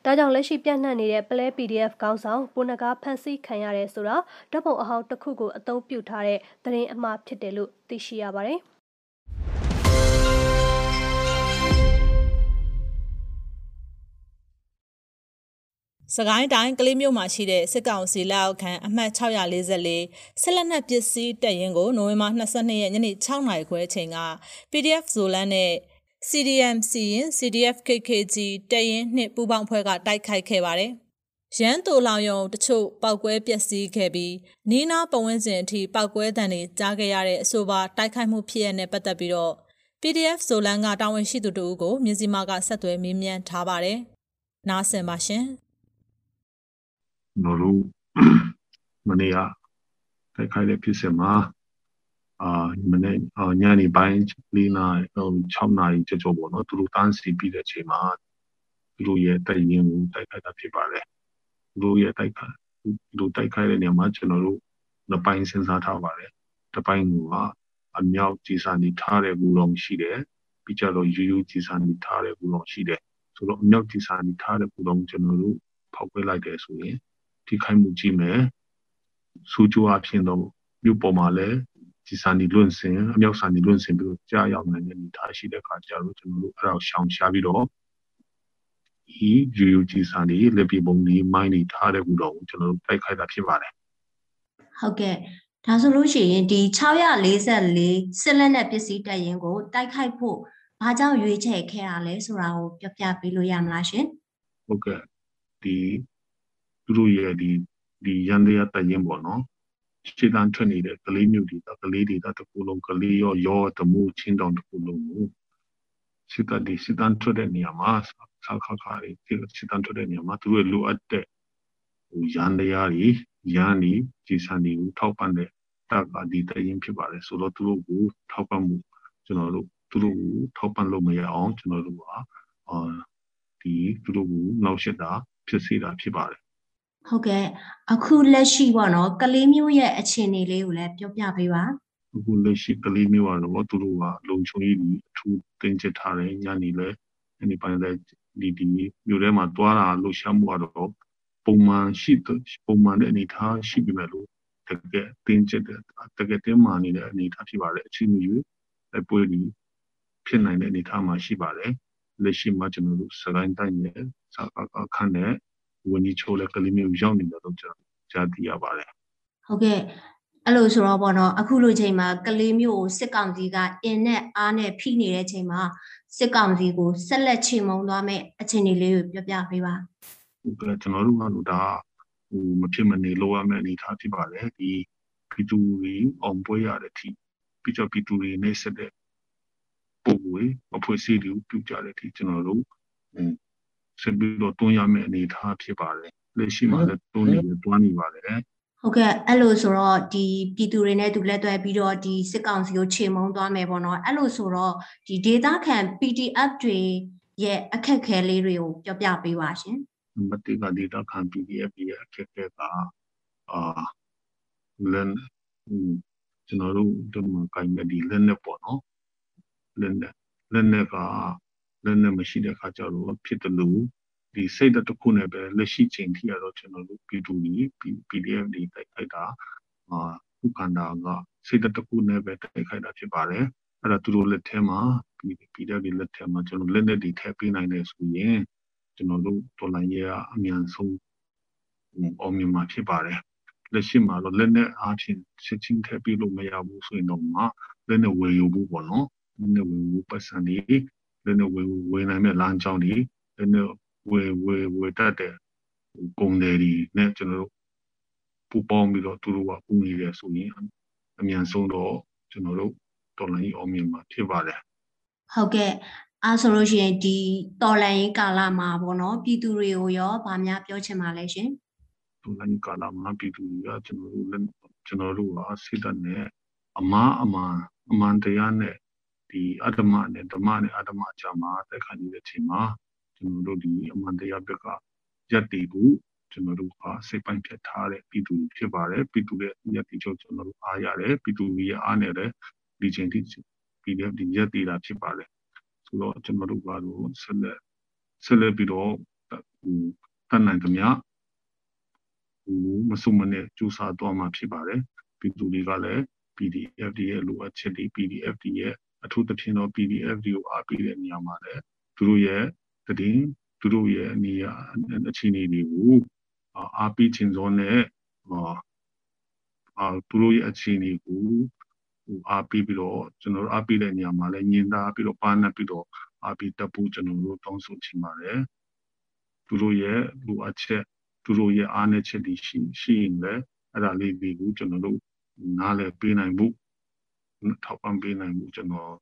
ဒါကြောင့်လက်ရှိပြန့်နှံ့နေတဲ့ပလဲ PDF ကောင်းဆောင်ပုနကားဖန်ဆီးခံရတယ်ဆိုတာဓာတ်ပုံအဟောင်းတစ်ခုကိုအသုံးပြုထားတဲ့သတင်းအမှားဖြစ်တယ်လို့သိရှိရပါတယ်။စကိုင်းတိုင်းကလေးမြို့မှာရှိတဲ့စစ်ကောင်စီလက်အောက်ခံအမှတ်644ဆက်လက်နက်ပစ္စည်းတပ်ရင်းကိုနိုဝင်ဘာ22ရက်ညနေ6နာရီခွဲအချိန်က PDF ဇိုလန်နဲ့ CDM စီရင် CDF KKG တပ်ရင်းနှင့်ပူးပေါင်းဖွဲ့ကတိုက်ခိုက်ခဲ့ပါတယ်။ရန်တူလောင်ယုံတချို့ပောက်ကွဲပျက်စီးခဲ့ပြီးနီးနားပဝန်းကျင်အထိပောက်ကွဲတံတွေကြားခဲ့ရတဲ့အဆိုပါတိုက်ခိုက်မှုဖြစ်ရတဲ့ပတ်သက်ပြီးတော့ PDF ဇိုလန်ကတာဝန်ရှိသူတို့ကိုမြစည်းမကဆက်သွယ်မေးမြန်းထားပါတယ်။နားဆင်ပါရှင်။ကျွန်တော်တို့မနေ့ကတိုက်ခိုက်တဲ့ဖြစ်စဉ်မှာ အာမနေ့ညနေပိုင်း၄နာရီ6နာရီကျော်ကျော်ပေါ့နော်သူတို့တန်းစီပြီးတဲ့အချိန်မှာသူတို့ရဲ့တိုက်ရင်ကိုတိုက်ခိုက်တာဖြစ်ပါတယ်သူတို့ရဲ့တိုက်ခိုက်သူတို့တိုက်ခိုက်တဲ့နေရာမှာကျွန်တော်တို့နှစ်ပိုင်းစဉ်းစားထားပါတယ်တစ်ပိုင်းကအမြောက်ကြီးစာနေထားတဲ့ဘူတော်ရှိတယ်ပြီးကြတော့ယူယူကြီးစာနေထားတဲ့ဘူတော်ရှိတယ်ဆိုတော့အမြောက်ကြီးစာနေထားတဲ့ဘူတော်ကျွန်တော်တို့ဖောက်ခွဲလိုက်တယ်ဆိုရင်ထိခိုက်မှုကြီးမယ်စူးကြိုးအဖြစ်တော့မြို့ပေါ်မှာလည်း ဒီစာနီလွန့်စင်အမြောက်စာနီလွန့်စင်ပြီးတော့ကြားရောက်နိုင်တဲ့အနေအထားရှိတဲ့အခါကျတော့ကျွန်တော်တို့အဲ့ဒါကိုရှောင်ရှားပြီးတော့ဒီယူယူကြီးစာနီလက်ပြပုံဒီမိုင်းတွေထားတဲ့ကူတော့ကျွန်တော်တို့တိုက်ခိုက်တာဖြစ်ပါတယ်ဟုတ်ကဲ့ဒါဆိုလို့ရှိရင်ဒီ644စစ်လက်နဲ့ပစ္စည်းတပ်ရင်ကိုတိုက်ခိုက်ဖို့ဘာကြောင့်ရွေးချယ်ခဲ့ရလဲဆိုတာကိုပြပြပေးလို့ရမလားရှင်ဟုတ်ကဲ့ဒီသူတို့ရဲ့ဒီဒီရန်တရားတပ်ရင်ပေါ့နော် ရှေ့တန်းထွက်နေတဲ့ကလေးမျိုးတွေကလေးတွေတကူလုံးကလေးရောရောတမှုချင်းတောင်တကူလုံးကိုစစ်တပ်ဒီစစ်တန်းထွက်တဲ့နေရာမှာဆောက်ခါခါတွေစစ်တန်းထွက်တဲ့နေရာမှာသူတို့လိုအပ်တဲ့ဟိုရန်တရားတွေရန်ဒီကြီးစံတွေကိုထောက်ပံ့တဲ့တပ်ကဒီတရင်ဖြစ်ပါတယ်ဆိုတော့သူတို့ကိုထောက်ပံ့မှုကျွန်တော်တို့သူတို့ကိုထောက်ပံ့လို့မရအောင်ကျွန်တော်တို့ကအာဒီသူတို့ကိုနောက်ဆက်တာဖြစ်စေတာဖြစ်ပါတယ် ဟုတ်ကဲ့အခုလက်ရှိပေါ့နော်ကလေးမျိုးရဲ့အခြေအနေလေးကိုလည်းပြောပြပေးပါအခုလက်ရှိကလေးမျိုးကတော့သူတို့ကလုံချုံကြီးအထူးတင်ကျထားတယ်ညနေလဲညနေပိုင်းလဲဒီဒီမျိုးထဲမှာတွားတာလှူရှားမှုကတော့ပုံမှန်ရှိပုံမှန်တဲ့အနေထားရှိပြီမဲ့လို့တကယ်တင်ကျတဲ့တကယ်တင်မာနေတဲ့အနေထားဖြစ်ပါတယ်အချင်းမျိုးအပွေးကြီးဖြစ်နိုင်တဲ့အနေထားမှာရှိပါတယ်လက်ရှိမှာကျွန်တော်တို့စကိုင်းတိုင်းရဲ့စာအခန်းနဲ့ ဝန်ကြီးချုပ်လည်းကလေးမျိုးရောက်နေတယ်လို့ကျွန်တော်ကြားသိရပါတယ်ဟုတ်ကဲ့အဲ့လိုဆိုတော့ပေါ့နော်အခုလိုချိန်မှာကလေးမျိုးကိုစစ်ကောင်စီကအင်နဲ့အားနဲ့ဖိနေတဲ့ချိန်မှာစစ်ကောင်စီကိုဆက်လက်ချေမှုန်းသွားမဲ့အခြေအနေလေးကိုပြောပြပေးပါဟုတ်ကဲ့ကျွန်တော်တို့ကတော့ဒါဟိုမဖြစ်မနေလိုရမယ့်အနေအထားဖြစ်ပါတယ်ဒီပီတူတွေအောင်ပွဲရတဲ့အထိပြီးတော့ပီတူတွေနဲ့ဆက်တဲ့ပုံဝေးအဖွဲ့အစည်းတွေပြုကြတဲ့အထိကျွန်တော်တို့ ဆက်ပြီးတော့တွန်းရမယ့်အနေအထားဖြစ်ပါတယ်လက်ရှိမှာလည်းတွန်းနေတွန်းနေပါတယ်ဟုတ်ကဲ့အဲ့လိုဆိုတော့ဒီပြည်သူတွေနဲ့သူလက်တွဲပြီးတော့ဒီစစ်ကောင်စီကိုခြေမုံသွားမယ်ပေါ့နော်အဲ့လိုဆိုတော့ဒီ data ခံ PDF တွေရဲ့အခက်ခဲလေးတွေကိုပြောပြပေးပါရှင်မတိက data ခံ PDF ရဲ့အခက်ခဲကအာလန်ကျွန်တော်တို့ဒီမှာကိုင်မဲ့ဒီလက်နဲ့ပေါ့နော်လက်နဲ့လက်နဲ့က လက်နဲ့မရှိတဲ့အခါကျတော့ဖြစ်တယ်လို့ဒီစိတ်တစ်ခုနဲ့ပဲလက်ရှိချိန်ထိရတော့ကျွန်တော်တို့ P2 ကြီး PDF တွေတိုက်ခိုက်တာအာခုခန္ဓာကစိတ်တစ်ခုနဲ့ပဲတိုက်ခိုက်တာဖြစ်ပါတယ်အဲ့ဒါသူတို့လက်ထဲမှာ PDF တွေလက်ထဲမှာကျွန်တော်လက်နဲ့တွေထည့်ပေးနိုင်တယ်ဆိုရင်ကျွန်တော်တို့တော်လိုင်းရဲအမြန်ဆုံးအောင်မြင်မှာဖြစ်ပါတယ်လက်ရှိမှာတော့လက်နဲ့အားဖြင့်စစ်ချင်းထည့်ပေးလို့မရဘူးဆိုရင်တော့မှလက်နဲ့ဝယ်ယူဖို့ပေါ့နော်လက်နဲ့ဝယ်ယူပတ်စံတွေ လက်နဲ့ဝယ်ဝယ်နိုင်တဲ့လမ်းကြောင်းတွေလက်နဲ့ဝယ်ဝယ်ဝယ်တတ်တဲ့ကုန်တယ်တွေနဲ့ကျွန်တော်တို့ပူပေါင်းပြီးတော့သူတို့ကပူနေတယ်ဆိုရင်အမြန်ဆုံးတော့ကျွန်တော်တို့တော်လိုင်းအောင်မြင်မှာဖြစ်ပါတယ်ဟုတ်ကဲ့အဲဆိုလို့ရှိရင်ဒီတော်လန်ရေးကာလမှာပေါ့နော်ပြည်သူတွေကိုရောဗာများပြောချင်ပါလဲရှင်တော်လန်ရေးကာလမှာပြည်သူတွေကကျွန်တော်တို့ကျွန်တော်တို့ကစိတ်ဓာတ်နဲ့အမားအမှန်အမှန်တရားနဲ့ ဒီအတ္တမနဲ့ဓမ္မနဲ့အတ္တမအကြမှာတက်ခါနေတဲ့အချိန်မှာကျွန်တော်တို့ဒီအမှန်တရားဘက်ကရက်တည်ဖို့ကျွန်တော်တို့ကစိတ်ပိုင်းဖြတ်ထားတဲ့ပြည်သူဖြစ်ပါတယ်ပြည်သူရဲ့ရက်တည်ချုပ်ကျွန်တော်တို့အားရတယ်ပြည်သူရဲ့အားနဲ့လည်းဒီချိန်ထိ PDF ဒီရက်တည်တာဖြစ်ပါတယ်ဆိုတော့ကျွန်တော်တို့ကတော့ဆက်လက်ဆက်လက်ပြီးတော့ဟိုတတ်နိုင်သမျှဟိုမစုံမနဲ့ကြိုးစားသွားမှာဖြစ်ပါတယ်ပြည်သူတွေကလည်း PDF တွေရဲ့လိုအပ်ချက်တွေ PDF တွေရဲ့ အထူးသဖြင့်တော့ PDF တွေကိုအားပေးတဲ့နေရာမှာလည်းသူတို့ရဲ့တည်သူတို့ရဲ့အနေအအခြေအနေတွေကိုအားပေးခြင်းစောနဲ့အာသူတို့ရဲ့အခြေအနေကိုဟိုအားပေးပြီးတော့ကျွန်တော်တို့အားပေးတဲ့နေရာမှာလည်းညင်သားပြီးတော့ပါနပ်ပြီးတော့အားပေးတက်ဖို့ကျွန်တော်တို့တောင်းဆိုချင်ပါတယ်သူတို့ရဲ့လိုအပ်ချက်သူတို့ရဲ့အားနည်းချက်တွေရှိရှိရင်လည်းအဲ့ဒါလေးတွေကိုကျွန်တော်တို့နားလည်ပေးနိုင်မှု ထောက်ပံ့ပေးနိုင်မှုကျွန်တော်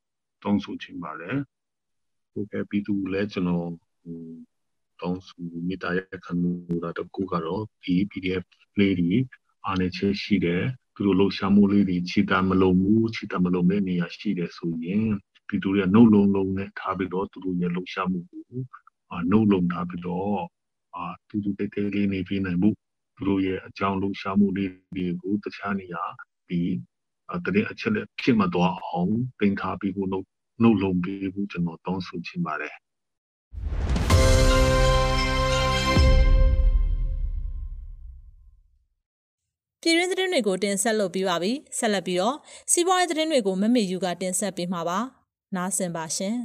တောင်းဆိုချင်ပါတယ်ဟုတ်ကဲ့ပြည်သူလည်းကျွန်တော်ဟိုတောင်းဆိုမိသားရဲ့ခံမှုတာတကူကတော့ဒီ PDF လေးတွေအားနေချက်ရှိတယ်သူတို့လှုပ်ရှားမှုလေးတွေခြေတမ်းမလုံးဘူးခြေတမ်းမလုံးတဲ့နေရာရှိတယ်ဆိုရင်ပြည်သူတွေကနှုတ်လုံးလုံးနဲ့ထားပြီးတော့သူတို့ရဲ့လှုပ်ရှားမှုကိုအာနှုတ်လုံးထားပြီးတော့အာသူတို့တိတ်တိတ်လေးနေပြနိုင်မှုသူတို့ရဲ့အကြောင်းလှုပ်ရှားမှုလေးတွေကိုတခြားနေရာဒီ တရင်အချက်လက်ဖြစ်မသွားအောင်တင်ထားပြီးဖို့နှုတ်နှုတ်လုံးပြီးဖို့ကျွန်တော်တောင်းဆိုချင်ပါတယ်ပြည်တွင်းသတင်းတွေကိုတင်ဆက်လုပ်ပြီးပါပြီဆက်လက်ပြီးတော့စီးပွားရေးသတင်းတွေကိုမမေယူကတင်ဆက်ပေးမှာပါနားဆင်ပါရှင်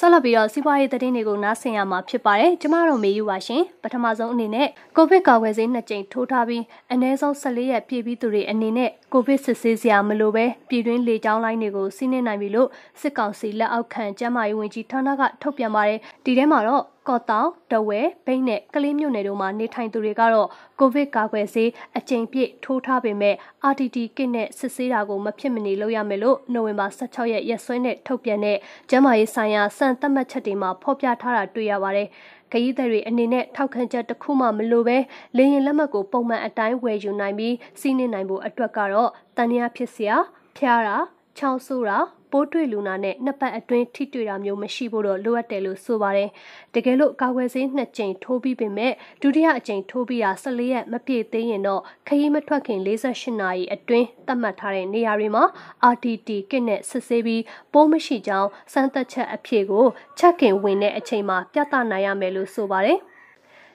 ဆက်လက်ပြီးတော့စီးပွားရေးသတင်းတွေကိုနားဆင်ရမှာဖြစ်ပါတယ်။ကျမတို့မေယူပါရှင်။ပထမဆုံးအနေနဲ့ကိုဗစ်ကာကွယ်ဆေးနှစ်ကြိမ်ထိုးထားပြီးအနည်းဆုံး14ရက်ပြည့်ပြီးသူတွေအနေနဲ့ကိုဗစ်စစ်ဆေးစရာမလိုပဲပြည်တွင်းလေကြောင်းလိုင်းတွေကိုစီးနှင်နိုင်ပြီလို့စစ်ကောင်စီလက်အောက်ခံကျန်းမာရေးဝန်ကြီးဌာနကထုတ်ပြန်ပါတယ်။ဒီထဲမှာတော့ ကော့တောင်တဝဲဘိတ်နဲ့ကလေးမြို့နယ်တို့မှာနေထိုင်သူတွေကတော့ကိုဗစ်ကာကွယ်ဆေးအကြိမ်ပြည့်ထိုးထားပေမဲ့ RTT ကစ်နဲ့စစ်ဆေးတာကိုမဖြစ်မနေလုပ်ရမယ်လို့နိုဝင်ဘာ16ရက်ရက်စွဲနဲ့ထုတ်ပြန်တဲ့ကျန်းမာရေးဆိုင်ရာစံသတ်မှတ်ချက်တွေမှာဖော်ပြထားတာတွေ့ရပါတယ်။ခရီးသည်တွေအနေနဲ့ထောက်ခံချက်တစ်ခုမှမလိုပဲလေရင်လက်မှတ်ကိုပုံမှန်အတိုင်းဝယ်ယူနိုင်ပြီးစီးနှင်နိုင်ဖို့အတွက်ကတော့တန်ရာဖြစ်စရာဖျားတာချောင်းဆိုးတာ ပိုးတွေ့လူနာနဲ့နှစ်ပတ်အတွင်းထိတွေ့တာမျိုးမရှိဖို့တော့လိုအပ်တယ်လို့ဆိုပါတယ်။တကယ်လို့ကာကွယ်ဆေးနှစ်ကြိမ်ထိုးပြီးပေမဲ့ဒုတိယအကြိမ်ထိုးပြီးတာ14ရက်မပြည့်သေးရင်တော့ခရီးမထွက်ခင်48နာရီအတွင်းသတ်မှတ်ထားတဲ့နေရာတွေမှာ RTT ကစ်နဲ့စစ်ဆေးပြီးပိုးမရှိကြောင်းစမ်းသပ်ချက်အဖြစ်ကိုချက်ခင်ဝင်တဲ့အချိန်မှာပြသနိုင်ရမယ်လို့ဆိုပါတယ်။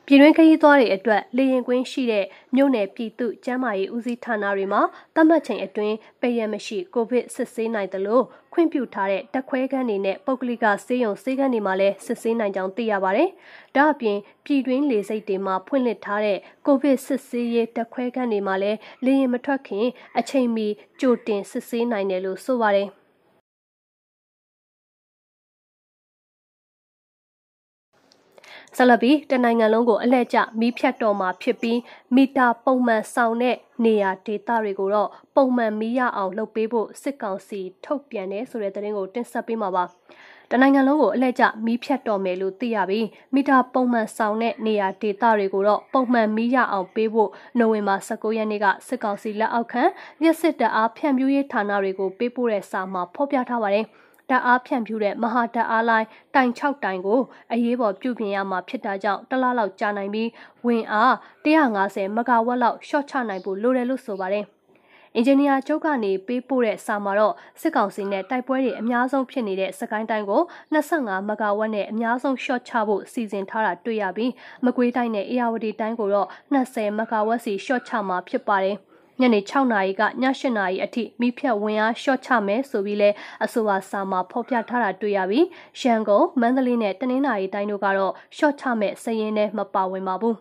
ပြည်တွင်းခရီးသွားတွေအတွက်လေရင်ကွင်းရှိတဲ့မြို့နယ်ပြည်သူ့ကျန်းမာရေးဦးစီးဌာနတွေမှာသတ်မှတ်ချိန်အတွင်းပရမရှိကိုဗစ်စစ်ဆေးနိုင်တယ်လို့ခွင့်ပြုထားတဲ့တက်ခွဲခန်းတွေနဲ့ပုဂ္ဂလိကဆေးရုံဆေးခန်းတွေမှာလည်းစစ်ဆေးနိုင်ကြောင်းသိရပါတယ်။ဒါအပြင်ပြည်တွင်းလေဆိပ်တွေမှာဖွင့်လှစ်ထားတဲ့ကိုဗစ်စစ်ဆေးရေးတက်ခွဲခန်းတွေမှာလည်းလေရင်မထွက်ခင်အချိန်မီကြိုတင်စစ်ဆေးနိုင်တယ်လို့ဆိုပါတယ်။ ဆက်လက်ပြီးတနိုင်ငံလုံးကိုအလှည့်ကျမီးဖြတ်တော်မှာဖြစ်ပြီးမီတာပုံမှန်ဆောင်တဲ့နေရာဒေသတွေကိုတော့ပုံမှန်မီးရအောင်လုပ်ပေးဖို့စစ်ကောင်စီထုတ်ပြန်တယ်ဆိုတဲ့သတင်းကိုတင်ဆက်ပေးမှာပါတနိုင်ငံလုံးကိုအလှည့်ကျမီးဖြတ်တော်မယ်လို့သိရပြီးမီတာပုံမှန်ဆောင်တဲ့နေရာဒေသတွေကိုတော့ပုံမှန်မီးရအောင်ပေးဖို့နိုဝင်ဘာ19ရက်နေ့ကစစ်ကောင်စီလက်အောက်ခံရစစ်တအားဖြန့်ဖြူးရေးဌာနတွေကိုပေးပို့တဲ့စာမှာဖော်ပြထားပါတယ်။ ဓာတ်အားဖြန့်ဖြူးတဲ့မဟာဓာတ်အားလိုင်းတိုင်6တိုင်ကိုအရေးပေါ်ပြုပြင်ရမှာဖြစ်တာကြောင့်တလားလောက်ကြာနိုင်ပြီးဝင်အား150မဂါဝက်လောက်ရှော့ချနိုင်ဖို့လိုတယ်လို့ဆိုပါတယ်အင်ဂျင်နီယာချုပ်ကနေပေးပို့တဲ့စာမှာတော့စစ်ကောင်စီနဲ့တိုက်ပွဲတွေအများဆုံးဖြစ်နေတဲ့စကိုင်းတိုင်းကို25မဂါဝက်နဲ့အများဆုံး short ချဖို့စီစဉ်ထားတာတွေ့ရပြီးမကွေးတိုင်းနဲ့အေရဝတီတိုင်းကိုတော့20မဂါဝက်စီ short ချမှာဖြစ်ပါတယ်။ ညနေ6နာရီကည8နာရီအထိမိဖြတ်ဝင်အားရှော့ချမယ်ဆိုပြီးလဲအဆိုပါစာမှာဖော်ပြထားတာတွေ့ရပြီးရန်ကုန်မန္တလေးနဲ့တနင်္သာရီတိုင်းတို့ကတော့ရှော့ချမဲ့စည်ရင်းနဲ့မပါဝင်ပါဘူး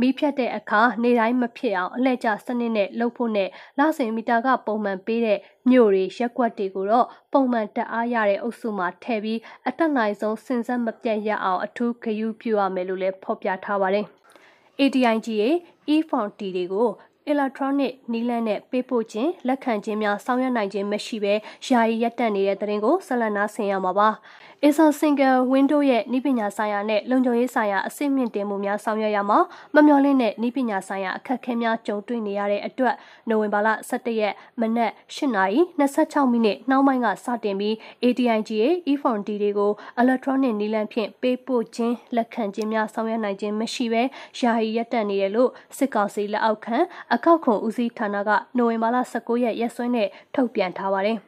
မီးဖြတ်တဲ့အခါနေတိုင်းမဖြစ်အောင်အလှည့်ကျစနစ်နဲ့လှုပ်ဖို့နဲ့လစဉ်မီတာကပုံမှန်ပေးတဲ့မြို့တွေရက်ကွက်တွေကိုတော့ပုံမှန်တက်အားရတဲ့အုပ်စုမှာထည့်ပြီးအတက်နိုင်ဆုံးစင်စက်မပြတ်ရအောင်အထူးဂရုပြုရမယ်လို့လည်းဖော်ပြထားပါတယ်။ ADIG ရဲ့ e-font တွေကို electronic နီးလန်းနဲ့ပေးပို့ခြင်းလက်ခံခြင်းများဆောင်ရွက်နိုင်ခြင်းမရှိဘဲယာယီရပ်တန့်နေတဲ့သတင်းကိုဆက်လက်နားဆင်ရမှာပါ။ Acer Single Window ရဲ့ဤပညာဆိုင်ရာနဲ့လုံခြုံရေးဆိုင်ရာအဆင့်မြင့်တင်မှုများဆောင်ရွက်ရမှာမမျှော်လင့်တဲ့ဤပညာဆိုင်ရာအခက်အခဲများကြုံတွေ့နေရတဲ့အတွက်နိုဝင်ဘာလ17ရက်မနက်8:26မိနစ်နှောင်းပိုင်းကစတင်ပြီး ATIG ရဲ့ e-phone D တွေကို electronic နည်းလမ်းဖြင့်ပေးပို့ခြင်းလက်ခံခြင်းများဆောင်ရွက်နိုင်ခြင်းမရှိဘဲယာယီရပ်တန့်နေတယ်လို့စစ်ကောင်စီလက်အောက်ခံအကောက်ခွန်ဦးစီးဌာနကနိုဝင်ဘာလ19ရက်ရက်စွဲနဲ့ထုတ်ပြန်ထားပါတယ်။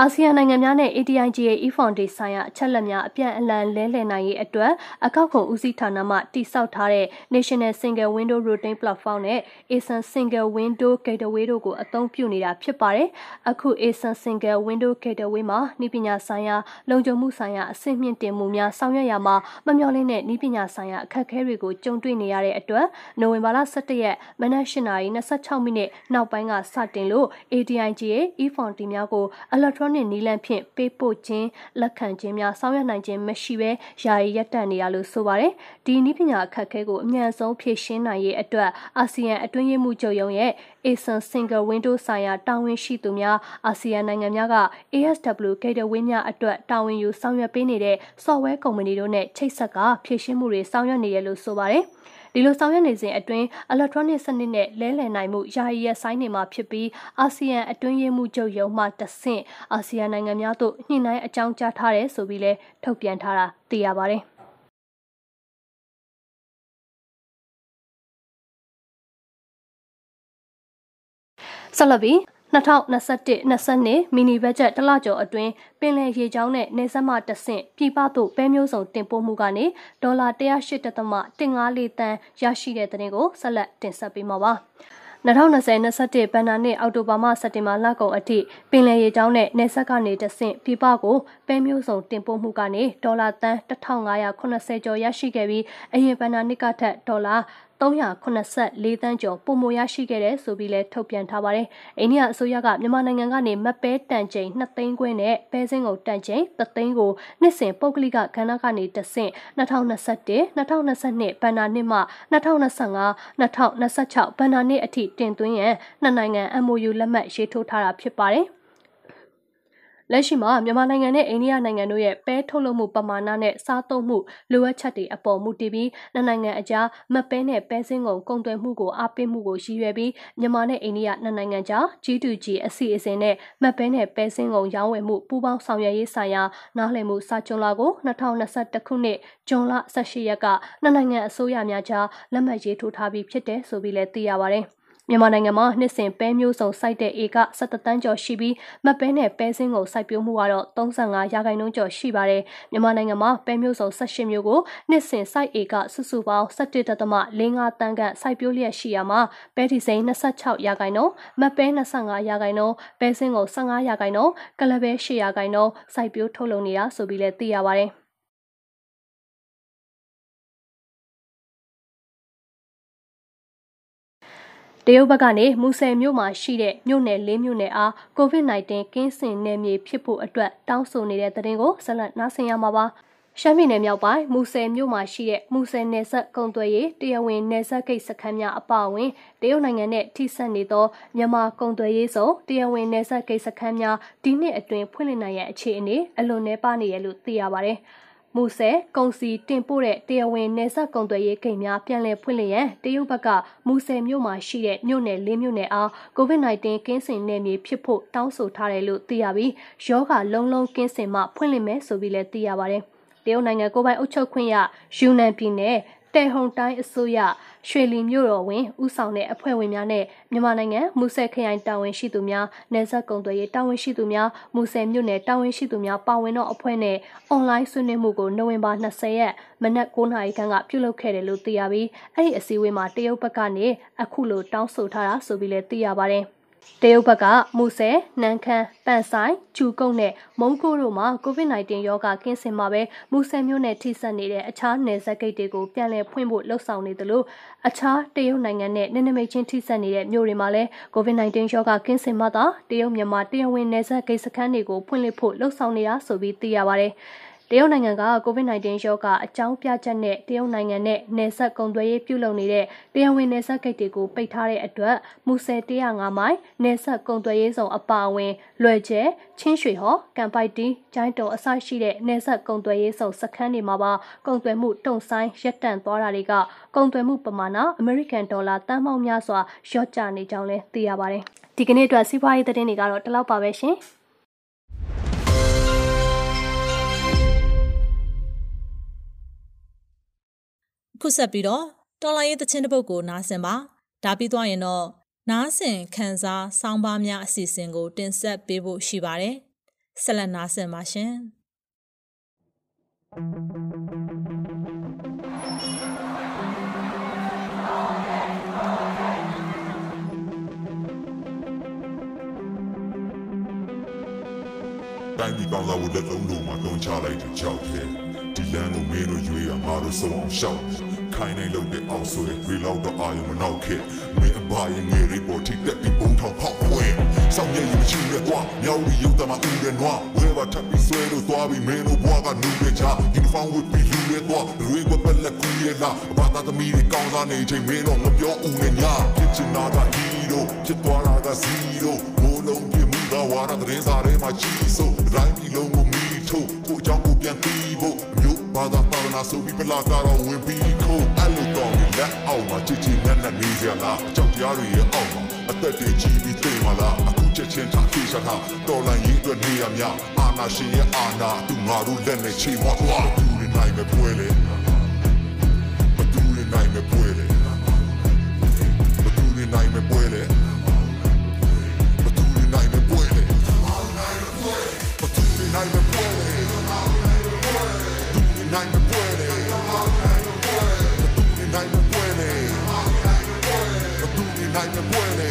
အာဆီယံနိုင်ငံများနဲ့ ATIG ရဲ့ e-foundation ဆိုင်ရာအချက်လက်များအပြန်အလှန်လဲလှယ်နိုင်ရေးအတွက်အကောက်ခွန်ဦးစီးဌာနမှတည်ဆောက်ထားတဲ့ National Single Window Routing Platform နဲ့ ASIN Single Window Gateway တို့ကိုအသုံးပြုနေတာဖြစ်ပါတယ်။အခု ASIN Single Window Gateway မှာဤပညာဆိုင်ရာလုံခြုံမှုဆိုင်ရာအဆင့်မြင့်တင်မှုများဆောင်ရွက်ရမှာမမျှော်လင့်တဲ့ဤပညာဆိုင်ရာအခက်အခဲတွေကိုကြုံတွေ့နေရတဲ့အတွက်နိုဝင်ဘာလ17ရက်မနက်၈ :26 မိနစ်နောက်ပိုင်းကစတင်လို့ ATIG ရဲ့ e-foundation များကို electronic electronic နည်းလမ်းဖြင့်ပေးပို့ခြင်းလက်ခံခြင်းများဆောင်ရွက်နိုင်ခြင်းမရှိဘဲယာယီရပ်တန့်နေရလို့ဆိုပါတယ်။ဒီနည်းပညာအခက်အခဲကိုအမြန်ဆုံးဖြေရှင်းနိုင်ရေးအတွက်အာဆီယံအတွင်းရေးမှူးချုပ်ရုံးရဲ့ ASEAN Single Window ဆိုင်ရာတာဝန်ရှိသူများအာဆီယံနိုင်ငံများက ASW Gateway များအတွက်တာဝန်ယူဆောင်ရွက်ပေးနေတဲ့ software ကုမ္ပဏီတို့နဲ့ချိတ်ဆက်ကဖြည့်ရှင်းမှုတွေဆောင်ရွက်နေရလို့ဆိုပါတယ်။ ဒီလိုဆောင်ရွက်နေစဉ်အတွင်း electronic စနစ်နဲ့လဲလှယ်နိုင်မှုယာယီရဆိုင်နေမှာဖြစ်ပြီးအာဆီယံအတွင်းရေးမှူးချုပ်ရုံးမှတဆင့်အာဆီယံနိုင်ငံများသို့ညှိနှိုင်းအကြောင်းကြားထားတယ်ဆိုပြီးလဲထုတ်ပြန်ထားတာသိရပါတယ်။ဆက်လက်ပြီး 2021-22မီနီဘတ်ဂျက်တစ်လကျော်အတွင်းပင်လယ်ရေကြောင်းနဲ့နေဆက်မတဆင့်ပြည်ပသို့ပဲမျိုးစုံတင်ပို့မှုကနေဒေါ်လာ108.154တန်းရရှိတဲ့တဲ့တင်ကိုဆက်လက်တင်ဆက်ပေးမှာပါ။2020-21ဘဏ္ဍာနှစ်အောက်တိုဘာမှစက်တင်ဘာလကုန်အထိပင်လယ်ရေကြောင်းနဲ့နေဆက်ကနေတဆင့်ပြပကိုပဲမျိုးစုံတင်ပို့မှုကနေဒေါ်လာတန်1580ကျော်ရရှိခဲ့ပြီးအရင်ဘဏ္ဍာနှစ်ကထက်ဒေါ်လာ 384တန်းကျော်ပုံမရရှိခဲ့တဲ့ဆိုပြီးလဲထုတ်ပြန်ထားပါတယ်။အိန္ဒိယအစိုးရကမြန်မာနိုင်ငံကနေမပဲတန်ချိန်2သိန်းခွင်းနဲ့ပဲစင်းကိုတန်ချိန်3သိန်းကိုနှစ်စဉ်ပုဂ္ဂလိကကဏ္ဍကနေတဆင့်2021 2022ဘဏ္ဍာနှစ်မှ2025 2026ဘဏ္ဍာနှစ်အထိတင်သွင်းရန်နှစ်နိုင်ငံ MOU လက်မှတ်ရေးထိုးထားတာဖြစ်ပါတယ်။ လက်ရှိမှာမြန်မာနိုင်ငံနဲ့အိန္ဒိယနိုင်ငံတို့ရဲ့ပဲထုတ်လုပ်မှုပမာဏနဲ့စားသုံးမှုလိုအပ်ချက်တွေအပေါ်မူတည်ပြီးနှစ်နိုင်ငံအကြားမပဲနဲ့ပဲစင်းကုန်ကုန်သွယ်မှုကိုအားပေးမှုကိုရည်ရွယ်ပြီးမြန်မာနဲ့အိန္ဒိယနှစ်နိုင်ငံကြား G2G အစီအစဉ်နဲ့မပဲနဲ့ပဲစင်းကုန်ရောင်းဝယ်မှုပူးပေါင်းဆောင်ရွက်ရေးဆိုင်ရာနားလည်မှုစာချုပ်လာကို2021ခုနှစ်ဇွန်လ18ရက်ကနှစ်နိုင်ငံအစိုးရများကြားလက်မှတ်ရေးထိုးထားပြီးဖြစ်တယ်ဆိုပြီးလည်းသိရပါတယ်။ မြန်မာနိုင်ငံမှာနှစ်စဉ်ပဲမျိုးစုံစိုက်တဲ့ဧက17တန်းကျော်ရှိပြီးမပဲနဲ့ပဲစင်းကိုစိုက်ပျိုးမှုကတော့35ရာခိုင်နှုန်းကျော်ရှိပါတယ်။မြန်မာနိုင်ငံမှာပဲမျိုးစုံ18မျိုးကိုနှစ်စဉ်စိုက်ဧကစုစုပေါင်း17.45တန်းခန့်စိုက်ပျိုးလျက်ရှိရမှာပဲဒီစိန်26ရာခိုင်နှုန်းမပဲ25ရာခိုင်နှုန်းပဲစင်းကို15ရာခိုင်နှုန်းကလပဲ8ရာခိုင်နှုန်းစိုက်ပျိုးထုတ်လုပ်နေတာဆိုပြီးလည်းသိရပါတယ်။ တရုတ်ဘက်ကနေမူဆယ်မြို့မှာရှိတဲ့မြို့နယ်၄မြို့နယ်အား COVID-19 ကင်းစင်နယ်မြေဖြစ်ဖို့အတွက်တောင်းဆိုနေတဲ့တဲ့ကိုဆက်လက်နားဆင်ရမှာပါ။ရှမ်းပြည်နယ်မြောက်ပိုင်းမူဆယ်မြို့မှာရှိတဲ့မူဆယ်နယ်စပ်ကုံသွယ်ရေးတရားဝင်နယ်စပ်ဂိတ်စခန်းများအပါအဝင်တရုတ်နိုင်ငံနဲ့ထိစပ်နေသောမြန်မာကုံသွယ်ရေးစုံတရားဝင်နယ်စပ်ဂိတ်စခန်းများဒီနှစ်အတွင်းဖွင့်လှစ်နိုင်ရန်အခြေအနေအလွန်နှဲပါနေရလို့သိရပါတယ်။ မူဆယ်ကုံစီတင်ပို့တဲ့တရားဝင်နယ်စပ်ကုန်သွယ်ရေးဂိတ်များပြန်လည်ဖွင့်လှစ်ရန်တရုတ်ဘက်ကမူဆယ်မြို့မှာရှိတဲ့မြို့နယ်၄မြို့နယ်အား COVID-19 ကင်းစင်နယ်မြေဖြစ်ဖို့တောင်းဆိုထားတယ်လို့သိရပြီးယောဂလုံးလုံးကင်းစင်မှဖွင့်လှစ်မယ်ဆိုပြီးလည်းသိရပါတယ်။တရုတ်နိုင်ငံကိုပိုင်အုပ်ချုပ်ခွင့်ရယူနန်ပြည်နယ် တဲဟုန်တိုင်းအစိုးရရွှေလီမြို့တော်ဝင်ဦးဆောင်တဲ့အဖွဲ့ဝင်များနဲ့မြန်မာနိုင်ငံမူဆယ်ခရိုင်တာဝန်ရှိသူများနယ်စပ်ကုံသွယ်ရေးတာဝန်ရှိသူများမူဆယ်မြို့နယ်တာဝန်ရှိသူများပါဝင်သောအဖွဲ့နဲ့အွန်လိုင်းဆွေးနွေးမှုကိုနိုဝင်ဘာ20ရက်မနက်9:00နာရီခန့်ကပြုလုပ်ခဲ့တယ်လို့သိရပြီးအဲ့ဒီအစည်းအဝေးမှာတရုတ်ဘက်ကနေအခုလိုတောင်းဆိုထားတာဆိုပြီးလည်းသိရပါတယ်။ တရုတ်ဘက်ကမူဆယ်၊နန်းခမ်း၊ပန်ဆိုင်၊ကျူကုတ်နဲ့မုံကိုတို့မှာ COVID-19 ရောဂါကင်းစင်မှာပဲမူဆယ်မြို့နယ်ထိစပ်နေတဲ့အခြားနယ်စပ်ဂိတ်တွေကိုပြန်လည်ဖွင့်ဖို့လှုံ့ဆော်နေသလိုအခြားတရုတ်နိုင်ငံနဲ့နည်းနမိတ်ချင်းထိစပ်နေတဲ့မြို့တွေမှာလည်း COVID-19 ရောဂါကင်းစင်မှသာတရုတ်မြန်မာတရုတ်ဝင်နယ်စပ်ဂိတ်စခန်းတွေကိုဖွင့်လှစ်ဖို့လှုံ့ဆော်နေတာဆိုပြီးသိရပါတယ်။ တရုတ်နိုင်ငံက COVID-19 ရောဂါအကြောင်းပြချက်နဲ့တရုတ်နိုင်ငံနဲ့နယ်စပ်ကုန်သွယ်ရေးပြုလုပ်နေတဲ့တရားဝင်နယ်စပ်ဂိတ်တွေကိုပိတ်ထားတဲ့အတွက်မူဆယ်105မိုင်နယ်စပ်ကုန်သွယ်ရေးဆောင်အပါအဝင် လွယ်ကျဲချင်းရွှေဟော်ကံပိုက်တီဂျိုင်းတုံအစရှိတဲ့နယ်စပ်ကုန်သွယ်ရေးဆောင်စခန်းတွေမှာပါကုန်သွယ်မှုတုံဆိုင်ရပ်တန့်သွားတာတွေကကုန်သွယ်မှုပမာဏအမေရိကန်ဒေါ်လာတန်ပေါင်းများစွာလျော့ကျနေကြောင်းလည်းသိရပါတယ်ဒီကနေ့အတွက်စီးပွားရေးသတင်းတွေကတော့ဒီလောက်ပါပဲရှင်။ ခုဆက်ပြီးတော့တော်လိုင်းရေးသချင်းတစ်ပုဒ်ကိုနားဆင်ပါဒါပြီးသွားရင်တော့နားဆင်ခန်းစားဆောင်းပါးများအစီအစဉ်ကို တင်ဆက်ပေးဖို့ရှိပါတယ်ဆက်လက်နားဆင်ပါရှင်တိုင်းပြည်ကောင်းစားဖို့လက်သုံးလို့မှတုံးချလိုက်တဲ့ကြောက်တဲ့ ဒီလမ်းကိုမင်းတို့ရွေးရမှာလို့ဆုံးအောင်ရှောက်ခိုင်းနိုင်လို့တဲ့အောင်ဆွဲရီလောက်တော့အာယုံမနောက်ခဲ့မင်းအပါရင်ငယ်လေးပေါ်ထိတက်ပြီးပုံထောင်ဖောက်ခွဲစောင့်ရည်မရှိရတော့မြောက်ရီရုပ်တမဦးတဲ့နွားဝဲပါထပ်ပြီးဆွဲလို့သွားပြီးမင်းတို့ဘွားကနူးရချယူနီဖောင်းဝတ်ပြီးလူရဲတော့ရွေးကပလက်ကူရဲလာဘာသာသမီးတွေကောင်းစားနေချိန်မင်းတော့မပြောဦးနဲ့ညာဖြစ်ချင်တာကဟီးရိုဖြစ်သွားတာကဇီးရိုမိုးလုံးပြမှုကဝါရတဲ့စားထဲမှာကြီးစို့တိုင်းပြည်လုံးကိုမီး ထိုးကိုကြောင့်ကိုပြန်ပြီးဖို့မြို့ဘာသာပါနာဆိုပြီးပလာကတော့ဝင်ပြီးခိုးအဲ့လိုတော့လက်အောက်မှာချစ်ချစ်နက်နက်နေကြလားအကြောက်တရားတွေရဲ့အောက်မှာအသက်တွေကြီးပြီးသိမလားအခုချက်ချင်းထားခေရှာထားတော်လန်ရေးအတွက်နေရမြအာနာရှင်ရဲ့အာနာသူငါတို့လက်နဲ့ချိန်မသွားသူတွေနိုင်မဲ့ပွဲလေဘသူတွေနိုင်မဲ့ပွဲလေ နိုင်မဲ့ပွဲလေဘသူတွေနိုင်မဲ့ပွဲလေဘသူတွေနိုင်မဲ့ပွဲလေ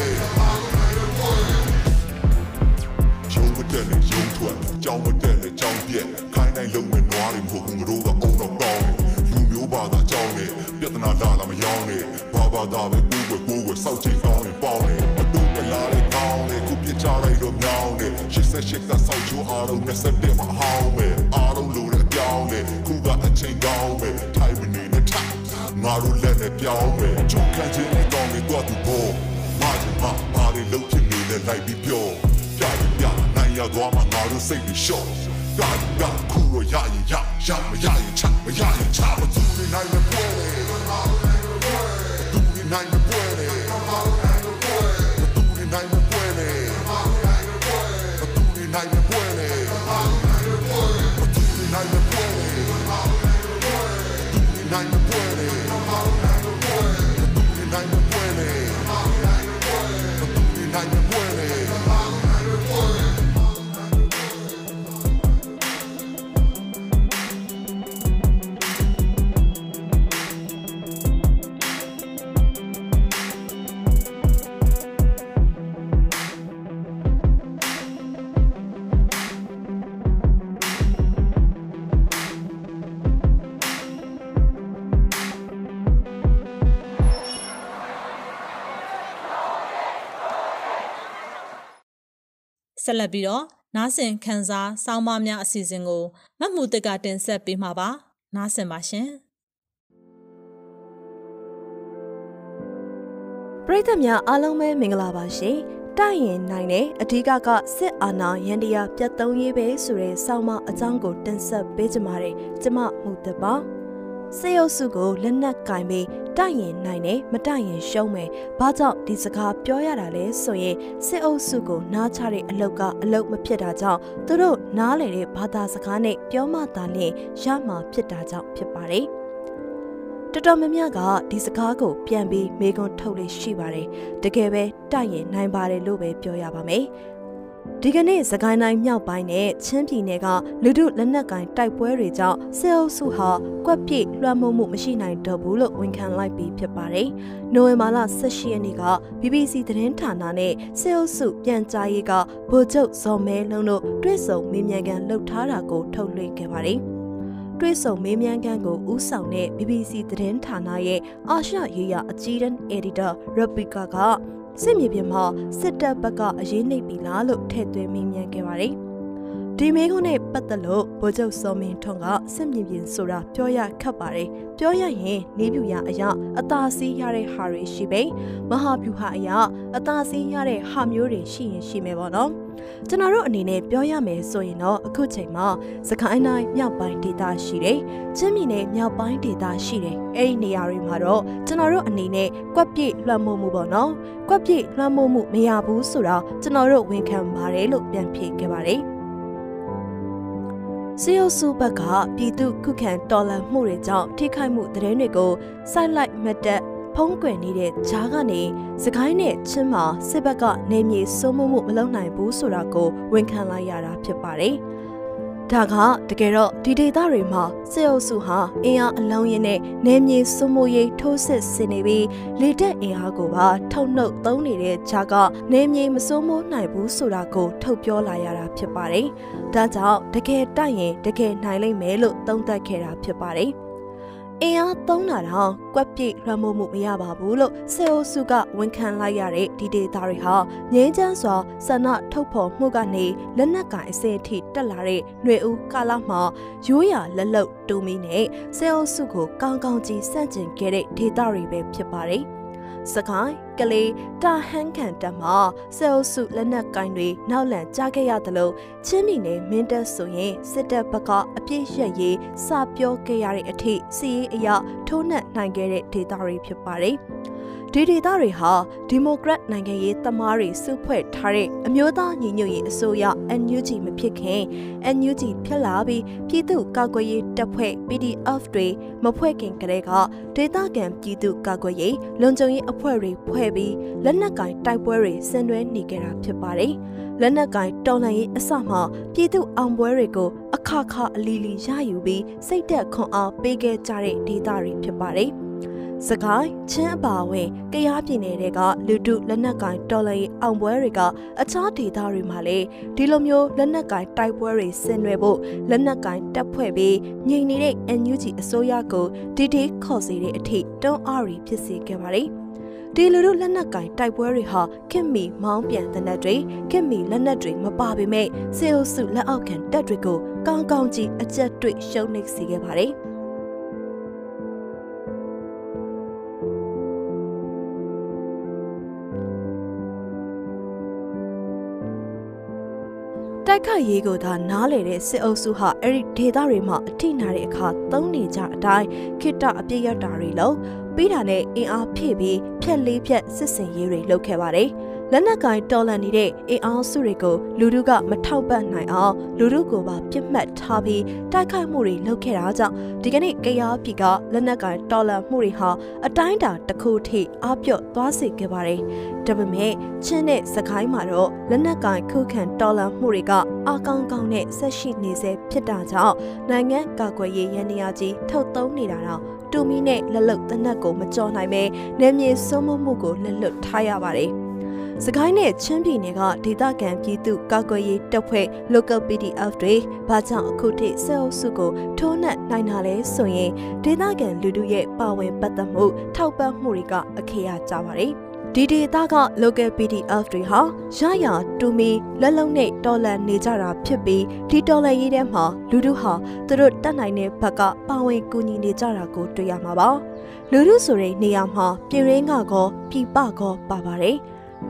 ရုံးမတက်လေရုံးထွက်ကြောင်းမတက်လေကြောင်းပြက်ခိုင်းနိုင်လုံးနဲ့နွားတွေမဟုတ်ဘူးငါတို့ကအုံတော့ကောင်းတယ်လူမျိုးဘာသာကြောင်းနေပြဿနာလာလာမရောင်းနေဘာဘာသာပဲကိုယ်ကိုကိုယ်ကိုစောက်ချင်ကောင်းနေပေါင်းနေအတူတလားလေးကောင်းနေခုပြချလိုက်တော့မြောင်းနေရှစ်ဆက်ရှစ်ကစောက်ချိုးအားလုံးနဲ့ဆက်တဲ့ show. ဆက်လက်ပြီးတော့နားဆင်ခန်းစားစောင်းမများအစီအစဉ်ကိုမတ်မှုတက်ကတင်ဆက်ပေးမှာပါနားဆင်ပါရှင်။ပရိသတ်များအားလုံးပဲမင်္ဂလာပါရှင်။တိုက်ရင်နိုင်တဲ့အဓိကကစစ်အာဏာရန်တရားပြတ်သုံးရေးပဲဆိုတဲ့ဆောင်းမအကြောင်းကိုတင်ဆက်ပေးကြပါမယ်။ကျမမှုသက်ပါ။ စေယုတ်စုကိုလက်နက်ကင်ပြီးတိုက်ရင်နိုင်တယ်မတိုက်ရင်ရှုံးမယ်။ဘာကြောင့်ဒီစကားပြောရတာလဲဆိုရင်စစ်အုပ်စုကိုနားချတဲ့အလုတ်ကအလုတ်မဖြစ်တာကြောင့်သူတို့နားလေတဲ့ဘာသာစကားနဲ့ပြောမှသာလျှင်ရမှာဖြစ်တာကြောင့်ဖြစ်ပါတယ်။တော်တော်များများကဒီစကားကိုပြန်ပြီးမေခွန်းထုတ်လို့ရှိပါတယ်။တကယ်ပဲတိုက်ရင်နိုင်ပါတယ်လို့ပဲပြောရပါမယ်။ ဒီကနေ့စကိုင်းတိုင်းမြောက်ပိုင်းနဲ့ချင်းပြည်နယ်ကလူထုလက်နက်ကင်တိုက်ပွဲတွေကြောင့်ဆဲအုပ်စုဟာကွက်ပြည့်လွှမ်းမိုးမှုမရှိနိုင်တော့ဘူးလို့ဝန်ခံလိုက်ပြီးဖြစ်ပါတယ်။နိုဝင်ဘာလ18ရက်နေ့က BBC သတင်းဌာနနဲ့ဆဲအုပ်စုပြန်ကြားရေးကဗိုလ်ချုပ်ဇော်မဲလုံးတို့တွဲဆုံမေးမြန်းခန်းလှုပ်ထားတာကိုထုတ်လွှင့်ခဲ့ပါတယ်။တွဲဆုံမေးမြန်းခန်းကိုဦးဆောင်တဲ့ BBC သတင်းဌာနရဲ့အာရှရေးရာအကြီးတန်း editor Rebecca က စစ်မြေပြင်မှာစစ်တပ်ဘက်ကအရေးနှိပ်ပြီလားလို့ထည့်သွင်းမေးမြန်းခဲ့ပါတယ်။ ဒီမေးခွန်းနဲ့ပတ်သက်လို့ဗိုလ်ချုပ်စောမင်းထွန်းကစစ်မြေပြင်ဆိုတာပြောရခက်ပါတယ်။ပြောရရင်နေပြူရအရာအသာစီးရတဲ့ဟာတွေရှိပေမဟာဗျူဟာအရာအသာစီးရတဲ့ဟာမျိုးတွေရှိရင်ရှိမယ်ပေါ့နော်။ကျွန်တော်တို့အနေနဲ့ပြောရမယ်ဆိုရင်တော့အခုချိန်မှာစကိုင်းတိုင်းမြောက်ပိုင်းဒေသရှိတယ်။ချင်းပြည်နယ်မြောက်ပိုင်းဒေသရှိတယ်။အဲ့ဒီနေရာတွေမှာတော့ကျွန်တော်တို့အနေနဲ့ကွက်ပြည့်လွှမ်းမိုးမှုပေါ့နော်။ကွက်ပြည့်လွှမ်းမိုးမှုမရဘူးဆိုတော့ကျွန်တော်တို့ဝန်ခံပါတယ်လို့ပြန်ဖြေခဲ့ပါတယ်။ စီယိုစုဘက်ကပြည်သူခုခံတော်လှန်မှုတွေကြောင့်ထိခိုက်မှုသတင်းတွေကိုစိုက်လိုက်မှတ်တက်ဖုံးကွယ်နေတဲ့ဂျားကနေစကိုင်းနဲ့ချင်းမှာစစ်ဘက်ကနေမြေစိုးမိုးမှုမလုပ်နိုင်ဘူးဆိုတာကိုဝန်ခံလိုက်ရတာဖြစ်ပါတယ်။ ဒါကတကယ်တော့ဒီဒေသတွေမှာစစ်အုပ်စုဟာအင်အားအလုံးရင်းနဲ့နေမြေစိုးမိုးရေးထိုးစစ်ဆင်နေပြီးလေတက်အင်အားကိုပါထုတ်နှုတ်သုံးနေတဲ့ဂျားကနေမြေမစိုးမိုးနိုင်ဘူးဆိုတာကိုထုတ်ပြောလာရတာဖြစ်ပါတယ်။ဒါကြောင့်တကယ်တိုက်ရင်တကယ်နိုင်လိမ့်မယ်လို့သုံးသပ်ခဲ့တာဖြစ်ပါတယ်။ အင်အားသုံးတာတောင်ကွက်ပြည့်လွှမ်းမိုးမှုမရပါဘူးလို့စေအိုစုကဝန်ခံလိုက်ရတဲ့ဒီဒေတာတွေဟာငြင်းချမ်းစွာဆန္ဒထုတ်ဖော်မှုကနေလက်နက်ကင်အစင်အထိတက်လာတဲ့ຫນွေဦးကာလမှာရိုးရာလက်လုံတူမီနဲ့စေအိုစုကိုကောင်းကောင်းကြီးစန့်ကျင်ခဲ့တဲ့ဒေတာတွေပဲဖြစ်ပါတယ်။ စကိုင်းကလေးတာဟန်းခံတက်မှာဆဲအုပ်စုလက်နက်ကင်တွေနောက်လန်ကြားခဲ့ရတယ်လို့ချင်းမိနယ်မင်းတပ်ဆိုရင်စစ်တပ်ဘက်ကအပြည့်ရက်ရေးစပြောခဲ့ရတဲ့အထိစီးရေးအရာထိုးနှက်နိုင်ခဲ့တဲ့ဒေသတွေဖြစ်ပါတယ်။ ဒီဒေသတွေဟာဒီမိုကရက်နိုင်ငံရေးသမားတွေစုဖွဲ့ထားတဲ့အမျိုးသားညီညွတ်ရေးအစိုးရ NUG မဖြစ်ခင် NUG ဖြစ်လာပြီးပြည်သူ့ကာကွယ်ရေးတပ်ဖွဲ့ PDF တွေမဖွဲ့ခင်ကတည်းကဒေသခံပြည်သူ့ကာကွယ်ရေးလုံခြုံရေးအဖွဲ့တွေဖွဲ့ပြီးလက်နက်ကင်တိုက်ပွဲတွေဆင်နွှဲနေကြတာဖြစ်ပါတယ်။လက်နက်ကင်တော်လှန်ရေးအစမှပြည်သူအောင်ပွဲတွေကိုအခါခါအလီလီရယူပြီးစိတ်သက်ခွန်အားပေးခဲ့ကြတဲ့ဒေသတွေဖြစ်ပါတယ်။ စကိုင်းချင်းအပါဝင်ကရားပြည်နယ်တွေကလူတုလက်နက်ကင်တော်လှန်ရေးအောင်ပွဲတွေကအခြားဒေသတွေမှာလည်းဒီလိုမျိုးလက်နက်ကင်တိုက်ပွဲတွေဆင်နွှဲဖို့လက်နက်ကင်တပ်ဖွဲ့ပြီးငြိမ်နေတဲ့ NUG အစိုးရကိုဒီဒီခေါ်စီတဲ့အထိတွန်းအားရီဖြစ်စေခဲ့ပါတယ်ဒီလူတို့လက်နက်ကင်တိုက်ပွဲတွေဟာခင်မီမောင်းပြန်တဲ့နက်တွေခင်မီလက်နက်တွေမပါပေမဲ့စေအုပ်စုလက်အောက်ခံတပ်တွေကိုကောင်းကောင်းကြီးအကြက်တွေ့ရှုံးနိမ့်စေခဲ့ပါတယ်။ တိုက်ခိုက်ရေးကိုသာနားလေတဲ့စစ်အုပ်စုဟာအဲ့ဒီဒေသတွေမှာအထိနာတဲ့အခါသုံးနေကြအတိုင်းခိတအပြည့်ရတာတွေလို့ပြီးတာနဲ့အင်အားဖြည့်ပြီးဖြက်လေးဖြက်စစ်စင်ရေးတွေလုပ်ခဲ့ပါတယ်။ လက်နက်ကင်တော်လန်နေတဲ့အင်အားစုတွေကိုလူတို့ကမထောက်ပံ့နိုင်အောင်လူတို့ကိုပါပြစ်မှတ်ထားပြီးတိုက်ခိုက်မှုတွေလုပ်ခဲ့တာကြောင့်ဒီကနေ့ကရားပြည်ကလက်နက်ကင်တော်လန်မှုတွေဟာအတိုင်းတာတစ်ခုထိအားပြော့သွားစေခဲ့ပါတယ်။ဒါပေမဲ့ချင်းနဲ့စကိုင်းမှာတော့လက်နက်ကင်ခုခံတော်လန်မှုတွေကအာကောင်းကောင်းနဲ့ဆက်ရှိနေစေဖြစ်တာကြောင့်နိုင်ငံကာကွယ်ရေးရန်နေရာကြီးထုတ်သုံးနေတာတော့တူမီနဲ့လက်လုတ်တနက်ကိုမကြော်နိုင်ပဲနေမြေဆုံးမှုကိုလက်လွတ်ထားရပါတယ်။ စကိုင်းနဲ့ချင်းပြည်နယ်ကဒေသခံပြည်သူကာကွယ်ရေးတပ်ဖွဲ့ local PDF တွေဘာကြောင့်အခုထိဆဲအုပ်စုကိုထိုးနှက်နိုင်တာလဲဆိုရင်ဒေသခံလူထုရဲ့ပါဝင်ပတ်သက်မှု ထောက်ပံ့မှုတွေကအခရာကြပါတယ်ဒီဒေသက local PDF တွေဟာရရတူမီလက်လုံးနဲ့တော်လန်နေကြတာဖြစ်ပြီးဒီတော်လန်ရေးထဲမှာလူထုဟာသူတို့တတ်နိုင်တဲ့ဘက်ကပါဝင်ကူညီနေကြတာကိုတွေ့ရမှာပါလူထုဆိုတဲ့နေရာမှာပြည်ရင်းကကောပြည်ပကောပါပါတယ်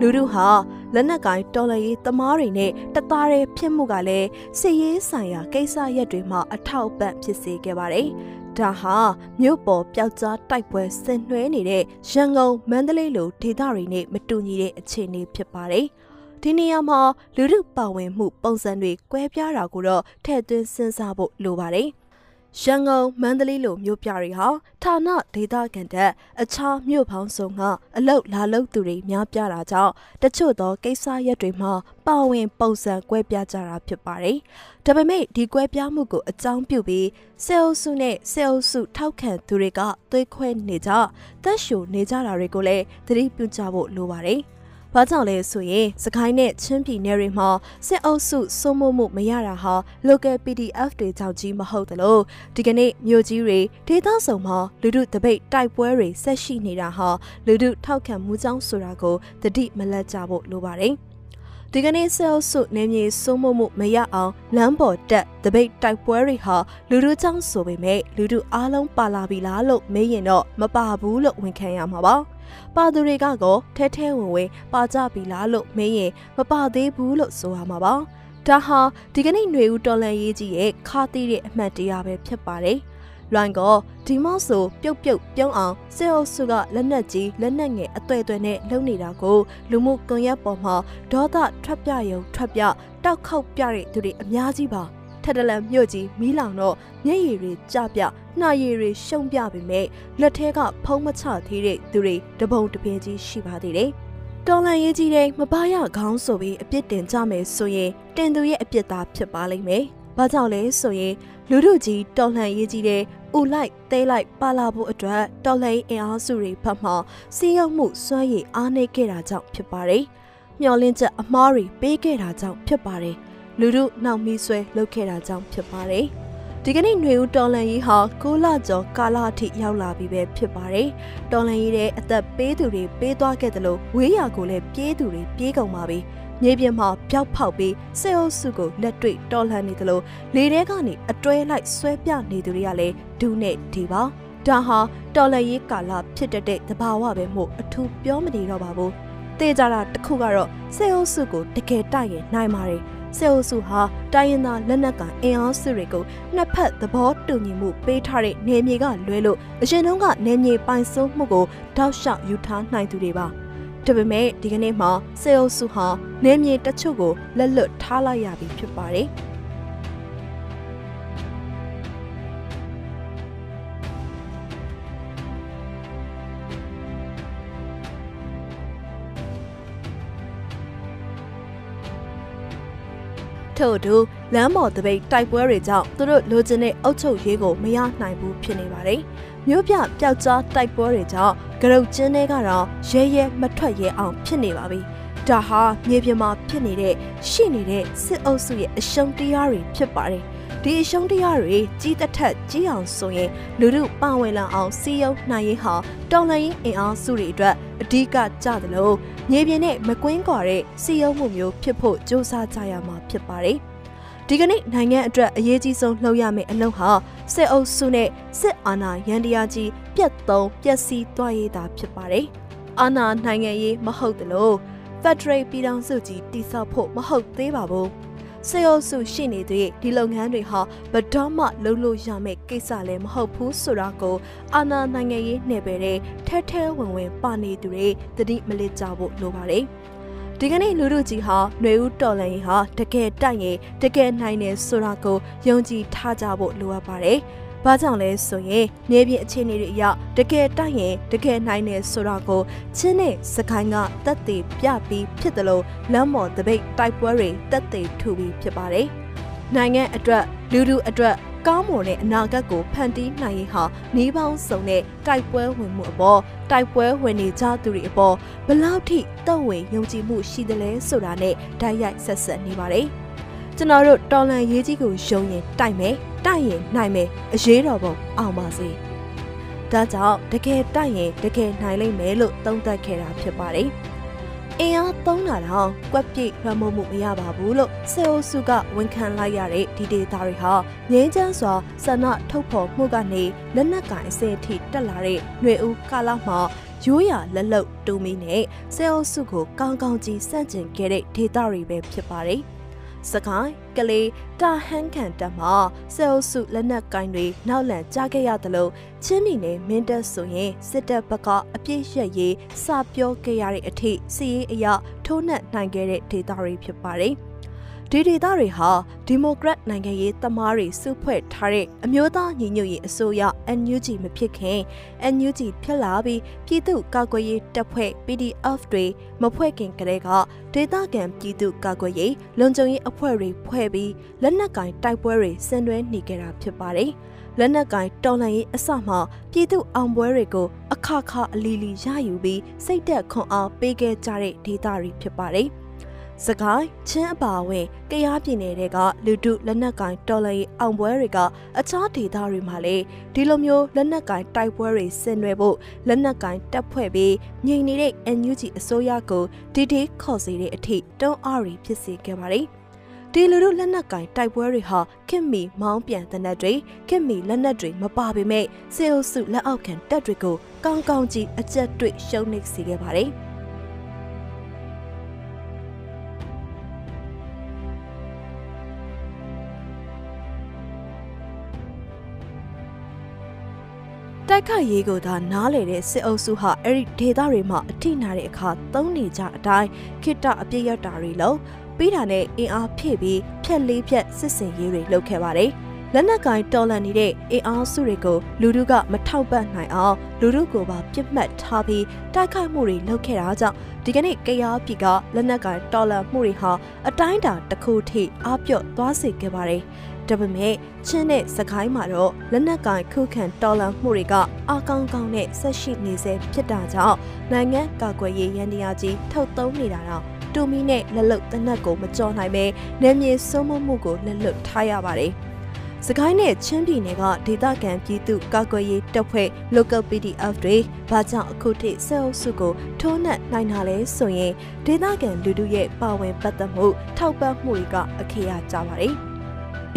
လူတို့ဟာလက်နက်ကင်တော်လှန်ရေးသမားတွေနဲ့တသားတည်းဖြစ်မှုကလည်းစစ်ရေးဆိုင်ရာကိစ္စရပ်တွေမှာအထောက်ပံ့ဖြစ်စေခဲ့ပါတယ်။ဒါဟာမြို့ပေါ်ပျောက်ကြားတိုက်ပွဲဆင်နွှဲနေတဲ့ရန်ကုန်မန္တလေးလိုဒေသတွေနဲ့မတူညီတဲ့အခြေအနေဖြစ်ပါတယ်။ဒီနေရာမှာလူမှုပါဝင်မှုပုံစံတွေကွဲပြားတာကိုတော့ထည့်သွင်းစဉ်းစားဖို့လိုပါတယ်။ ရန်ကုန်မန္တလေးလိုမြို့ပြတွေဟာဌာနဒေသခံတဲ့အခြားမြို့ပေါင်းစုံကအလုတ်လာလုတ်သူတွေများပြားတာကြောင့်တချို့သောကိစ္စရပ်တွေမှာပါဝင်ပုံစံကွဲပြားကြတာဖြစ်ပါတယ်။ဒါပေမဲ့ဒီကွဲပြားမှုကိုအကြောင်းပြုပြီးဆဲအုပ်စုနဲ့ဆဲအုပ်စုထောက်ခံသူတွေကသွေးခွဲနေကြတက်ရှူနေကြတာတွေကိုလည်းသတိပြုကြဖို့လိုပါတယ်။ ဘာကြောင့်လဲဆိုရင်စကိုင်းနဲ့ချင်းပြည်နယ်တွေမှာစစ်အုပ်စုစိုးမိုးမှုမရတာဟာ local PDF တွေကြောင့်ကြီးမဟုတ်သလိုဒီကနေ့မြို့ကြီးတွေဒေသဆောင်မှာလူထုတပိတ်တိုက်ပွဲတွေဆက်ရှိနေတာဟာလူထုထောက်ခံမှုကြောင့်ဆိုတာကိုတတိမလက်ကြဖို့လိုပါတယ် ဒီကနေ့ဆဲလ်စုနေမြေစိုးမိုးမှုမရအောင်လမ်းပေါ်တက်တပိတ်တိုက်ပွဲတွေဟာလူလူချောင်းဆိုပေမဲ့လူလူအားလုံးပါလာပြီလားလို့မေးရင်တော့မပါဘူးလို့ဝန်ခံရမှာပါ။ပါသူတွေကကောထဲထဲဝင်ဝင်ပါကြပြီလားလို့မေးရင်မပါသေးဘူးလို့ဆိုရမှာပါဒါဟာဒီကနေ့ຫນွေဦးတော်လန်ရေးကြီးရဲ့ခါသီးတဲ့အမှတ်တရပဲဖြစ်ပါတယ် လွိုင်ကောဒီမော့ဆိုပြုတ်ပြုတ်ပြုံးအောင်စေအုပ်စုကလက်နက်ကြီးလက်နက်ငယ်အသွဲ့အသွဲနဲ့လုံနေတာကိုလူမှုကွန်ရက်ပေါ်မှာဒေါသထွက်ပြရုံထွက်ပြတောက်ခောက်ပြတဲ့သူတွေအများကြီးပါထက်တလန်မြို့ကြီးမီးလောင်တော့မျက်ရည်တွေကြပြနှာရည်တွေရှုံပြပေမဲ့လက်ထဲကဖုံးမချသေးတဲ့သူတွေတပုံတပင်ကြီးရှိပါသေးတယ်။တော်လန်ရေးကြီးတဲ့မပါရခေါင်းဆိုပြီးအပြစ်တင်ကြမယ်ဆိုရင်တင်သူရဲ့အပြစ်သားဖြစ်ပါလိမ့်မယ်။ ဘာကြောင့်လဲဆိုရင်လူတို့ကြီးတော်လှန်ရေးကြီးတဲ့ဥလိုက်တဲလိုက်ပါလာဖို့အတွက်တော်လှန်ရေးအင်အားစုတွေဘက်မှစီးရုံမှုစွမ်းရည်အားနည်းခဲ့တာကြောင့်ဖြစ်ပါတယ်။မျောလင်းချက်အမားတွေပေးခဲ့တာကြောင့်ဖြစ်ပါတယ်။လူတို့နောက်မီးဆွဲလုပ်ခဲ့တာကြောင့်ဖြစ်ပါတယ်။လဒီကနေ့ຫນွေဦးတော်လန်ကြီးဟာ6လကျော်ကာလအထိရောက်လာပြီပဲဖြစ်ပါတယ်။တော်လန်ကြီးတဲ့အသက်ပေးသူတွေပေးသွားခဲ့တယ်လို့ဝေးရာကိုလည်းပြေးသူတွေပြေးကုန်ပါပြီ။ မြေပြင်မှာပျောက်ဖောက်ပြီးစေအုပ်စုကိုလက်တွေ့တော်လှန်နေတယ်လို့လေထဲကနေအတွဲလိုက်ဆွဲပြနေသူတွေကလည်းဒူးနဲ့ဒီပါ။ဒါဟာတော်လန်ကြီးကာလဖြစ်တဲ့တဘာဝပဲမို့အထူးပြောမနေတော့ပါဘူး။တေးကြတာတစ်ခုကတော့စေအုပ်စုကိုတကယ်တိုက်ရင်နိုင်ပါတယ်။စေအုပ်စုဟာတိုင်းရင်းသားလက်နက်ကအင်အားစုတွေကိုနှစ်ဖက်သဘောတူညီမှုပေးထားတဲ့နေမြေကလွဲလို့အရင်တုန်းကနေမြေပိုင်စိုးမှုကိုတောက်လျှောက်ယူထားနိုင်သူတွေပါ ဒါပေမဲ့ဒီကနေ့မှာစေအုပ်စုဟာနေမြေတချို့ကိုလက်လွတ်ထားလိုက်ရပြီဖြစ်ပါတယ်။ထို့အတူလမ်းပေါ်တပိတ်တိုက်ပွဲတွေကြောင့်သူတို့လိုချင်တဲ့အုပ်ချုပ်ရေးကိုမရနိုင်ဘူးဖြစ်နေပါတယ်။ မြို့ပြပျောက်ကြားတိုက်ပွဲတွေကြောင့်ကရုတ်ကျင်းတွေကတော့ရဲရဲမထွက်ရဲအောင်ဖြစ်နေပါပြီ။ဒါဟာမြေပြင်မှာဖြစ်နေတဲ့ရှိနေတဲ့စစ်အုပ်စုရဲ့အရှုံးတရားတွေဖြစ်ပါတယ်။ဒီအရှုံးတရားတွေကြီးတစ်ထက်ကြီးအောင်ဆိုရင်လူမှုပါဝင်လာအောင်စီးရုံနိုင်ရေးဟာတော်လှန်ရေးအင်အားစုတွေအတွက်အဓိကကြတယ်လို့မြေပြင်နဲ့မကွင်းကွာတဲ့စီယုံမှုမျိုးဖြစ်ဖို့စ조사ကြရမှာဖြစ်ပါတယ်။ ဒီကနေ့နိုင်ငံအတွက်အရေးကြီးဆုံးလှုပ်ရမယ့်အလုပ်ဟာစစ်အုပ်စုနဲ့စစ်အာဏာရန်တရားကြီးပြတ်သုံးပျက်စီးသွားရေးတာဖြစ်ပါတယ်။အာဏာနိုင်ငံရေးမဟုတ်တယ်လို့ Federal ပြည်ထောင်စုကြီးတည်ဆောက်ဖို့မဟုတ်သေးပါဘူး။စေအုပ်စုရှိနေတဲ့ဒီလုပ်ငန်းတွေဟာဘတော်မှလုံးလို့ရမယ့်ကိစ္စလည်းမဟုတ်ဘူးဆိုတာကိုအာဏာနိုင်ငံရေးနယ်ပယ်တဲ့ထဲထဲဝင်ဝင်ပါနေသူတွေသတိမလစ်ကြဖို့လိုပါတယ်။ ဒီကနေ့လူတို့ကြီးဟာຫນွေဦးတော်လန်ရင်ဟာတကယ်တိုက်ရင်တကယ်နိုင်တယ်ဆိုတာကိုယုံကြည်ထားကြဖို့လိုအပ်ပါတယ်။ဘာကြောင့်လဲဆိုရင်မြေပြင်အခြေအနေတွေအရတကယ်တိုက်ရင်တကယ်နိုင်တယ်ဆိုတာကိုချင်းနဲ့စကိုင်းကတက်သေးပြပြီးဖြစ်တယ်လို့လမ်းမော်တပိတ်တိုက်ပွဲတွေတက်သေးထူပြီးဖြစ်ပါတယ်။နိုင်ငံအတွက်လူလူအတွက် ကောင်းမွန်တဲ့အနာဂတ်ကိုဖန်တီးနိုင်ရင်ဟာနေပေါင်းစုံတဲ့တိုက်ပွဲဝင်မှုအပေါ်တိုက်ပွဲဝင်နေကြသူတွေအပေါ်ဘလောက်ထိတက်ဝင်ယုံကြည်မှုရှိသလဲဆိုတာနဲ့တိုက်ရိုက်ဆက်ဆက်နေပါတယ်။ကျွန်တော်တို့တော်လန်ရေးကြီးကိုယုံရင်တိုက်မယ်တိုက်ရင်နိုင်မယ်အရေးတော်ပုံအောင်ပါစေဒါကြောင့်တကယ်တိုက်ရင်တကယ်နိုင်လိမ့်မယ်လို့သုံးသပ်ခဲ့တာဖြစ်ပါတယ် အင်အားသုံးတာတော့ကွက်ပြည့်ရမို့မှုမရပါဘူးလို့စေအိုစုကဝန်ခံလိုက်ရတဲ့ဒီဒေတာတွေဟာငြင်းချမ်းစွာဆန္ဒထုတ်ဖော်မှုကနေလက်နက်ကင်အစအထိတက်လာတဲ့ຫນွေဦးကာလမှာရိုးရာလက်လုံတူမီနဲ့စေအိုစုကိုကောင်းကောင်းကြီးစန့်ကျင်ခဲ့တဲ့ဒေတာတွေပဲဖြစ်ပါတယ်။ စကိုင်းကလေးတာဟန်းခံတက်မှာဆဲအုပ်စုလက်နက်ကင်တွေနောက်လန်ကြားခဲ့ရတယ်လို့ချင်းမီနဲ့မင်းတပ်ဆိုရင်စစ်တပ်ဘက်ကအပြည့်ရက်ရေးစပြောခဲ့ရတဲ့အထိစီးရေးအရာထိုးနှက်နိုင်ခဲ့တဲ့ဒေတာတွေဖြစ်ပါတယ်။ ဒီဒေသတွေဟာဒီမိုကရက်နိုင်ငံရေးသမားတွေစုဖွဲ့ထားတဲ့အမျိုးသားညီညွတ်ရေးအစိုးရ NUG မဖြစ်ခင် NUG ဖြစ်လာပြီးပြည်သူ့ကာကွယ်ရေးတပ်ဖွဲ့ PDF တွေမဖွဲ့ခင်ကတည်းကဒေသခံပြည်သူ့ကာကွယ်ရေးလုံခြုံရေးအဖွဲ့တွေဖွဲ့ပြီးလက်နက်ကင်တိုက်ပွဲတွေဆင်နွှဲနေကြတာဖြစ်ပါတယ်။လက်နက်ကင်တော်လှန်ရေးအစမှပြည်သူအောင်ပွဲတွေကိုအခါခါအလီလီရယူပြီးစိတ်သက်ခွန်အားပေးခဲ့ကြတဲ့ဒေသတွေဖြစ်ပါတယ်။ စကိုင်းချင်းအပါအဝင်ကရားပြည်နယ်တွေကလူတုလက်နက်ကင်တော်လှန်ရေးအောင်ပွဲတွေကအခြားဒေသတွေမှာလည်းဒီလိုမျိုးလက်နက်ကင်တိုက်ပွဲတွေဆင်နွှဲဖို့လက်နက်ကင်တပ်ဖွဲ့ပြီးငြိမ်နေတဲ့ NUG အစိုးရကိုဒီဒီခေါ်စီတဲ့အထိတုံးအားရီဖြစ်စေခဲ့ပါတယ်ဒီလူတို့လက်နက်ကင်တိုက်ပွဲတွေဟာခင်မီမောင်းပြန်တဲ့နက်တွေခင်မီလက်နက်တွေမပါပေမဲ့စေအုပ်စုလက်အောက်ခံတပ်တွေကိုကောင်းကောင်းကြီးအကျက်တွေ့ရှုံးနိမ့်စေခဲ့ပါတယ်။ တိုက်ခိုက်ရေးကိုသာနားလေတဲ့စစ်အုပ်စုဟာအဲ့ဒီဒေသတွေမှာအထိနာတဲ့အခါသုံးနေကြအတိုင်းခိတအပြည့်ရတာတွေလုံးပြီးတာနဲ့အင်အားဖြည့်ပြီးဖြက်လေးဖြက်စစ်စင်ရေးတွေလုပ်ခဲ့ပါတယ်။လက်နက်ကင်တော်လန်နေတဲ့အင်အားစုတွေကိုလူတို့ကမထောက်ပံ့နိုင်အောင်လူတို့ကိုပါပြစ်မှတ်ထားပြီးတိုက်ခိုက်မှုတွေလုပ်ခဲ့တာကြောင့်ဒီကနေ့ကရားပြည်ကလက်နက်ကင်တော်လန်မှုတွေဟာအတိုင်းတာတစ်ခုထိအားပြော့သွားစေခဲ့ပါတယ်။ ဒါပေမဲ့ချင်းနဲ့စကိုင်းမှာတော့လက်နက်ကင်ခုခံတော်လှန်မှုတွေကအာကောင်းကောင်းနဲ့ဆက်ရှိနေစေဖြစ်တာကြောင့်နိုင်ငံကာကွယ်ရေးရန်တရားကြီးထုတ်သုံးနေတာတော့တူမီနဲ့လက်လုတ်တနက်ကိုမကြော်နိုင်ပဲနယ်မြေစိုးမိုးမှုကိုလက်လွတ်ထားရပါတယ်။စစကိုင်းနဲ့ချင်းပြည်နယ်ကဒေသခံပြည်သူကာကွယ်ရေးတပ်ဖွဲ့ local PDF တွေဘာကြောင့်အခုထိဆဲအုပ်စုကိုထိုးနှက်နိုင်တာလဲဆိုရင်ဒေသခံလူထုရဲ့ပါဝင်ပတ်သက်မှုထောက်ပံ့မှုတွေကအခရာကြပါတယ်။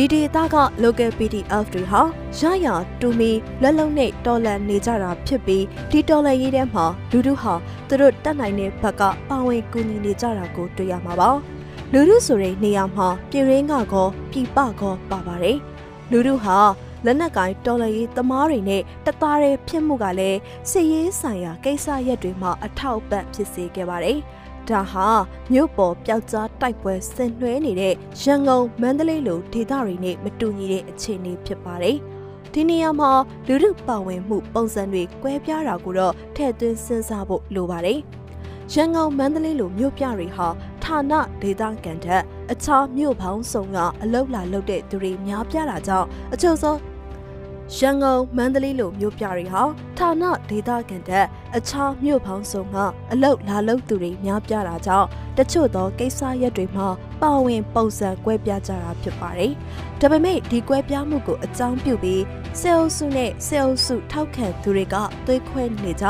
ဒီဒေသက local PDF တွေဟာရရတူမီလက်လုံးနဲ့တော်လန်နေကြတာဖြစ်ပြီးဒီတော်လန်ရေးထဲမှာလူထုဟာသူတို့တတ်နိုင်တဲ့ဘက်ကပါဝင်ကူညီနေကြတာကိုတွေ့ရမှာပါ။လူထုဆိုတဲ့နေရာမှာပြည်ရင်းကကောပြည်ပကောပါပါတယ်။လူတို့ဟာလက်နက်ကင်တော်လရေးသမားတွေနဲ့တသားတည်းဖြစ်မှုကလည်းစစ်ရေးဆိုင်ရာကိစ္စရပ်တွေမှာအထောက်ပံ့ဖြစ်စေခဲ့ပါတယ်။ ဒါဟာမြို့ပေါ်ပျောက်ကြားတိုက်ပွဲဆင်နွှဲနေတဲ့ရန်ကုန်မန္တလေးလိုဒေသတွေနဲ့မတူညီတဲ့အခြေအနေဖြစ်ပါတယ်။ဒီနေရာမှာလူမှုပါဝင်မှုပုံစံတွေကွဲပြားတာကိုတော့ထည့်သွင်းစဉ်းစားဖို့လိုပါတယ်။ရန်ကုန်မန္တလေးလိုမြို့ပြတွေဟာဌာနဒေသကန်တဲ့အခြားမြို့ပေါင်းစုံကအလောက်လာလုပ်တဲ့သူတွေများပြားတာကြောင့်အချို့သော ရန်ကုန်မန္တလေးလိုမြို့ပြတွေဟာဌာနဒေသခံတဲ့အခြားမြို့ပေါင်းစုံကအလောက်လာလုပ်သူတွေများပြားတာကြောင့်တချို့သောကိစ္စရပ်တွေမှာပါဝင်ပုံစံကွဲပြားကြတာဖြစ်ပါတယ်။ဒါပေမဲ့ဒီကွဲပြားမှုကိုအကြောင်းပြုပြီးဆဲအုပ်စုနဲ့ဆဲအုပ်စုထောက်ခံသူတွေကသွေးခွဲနေကြ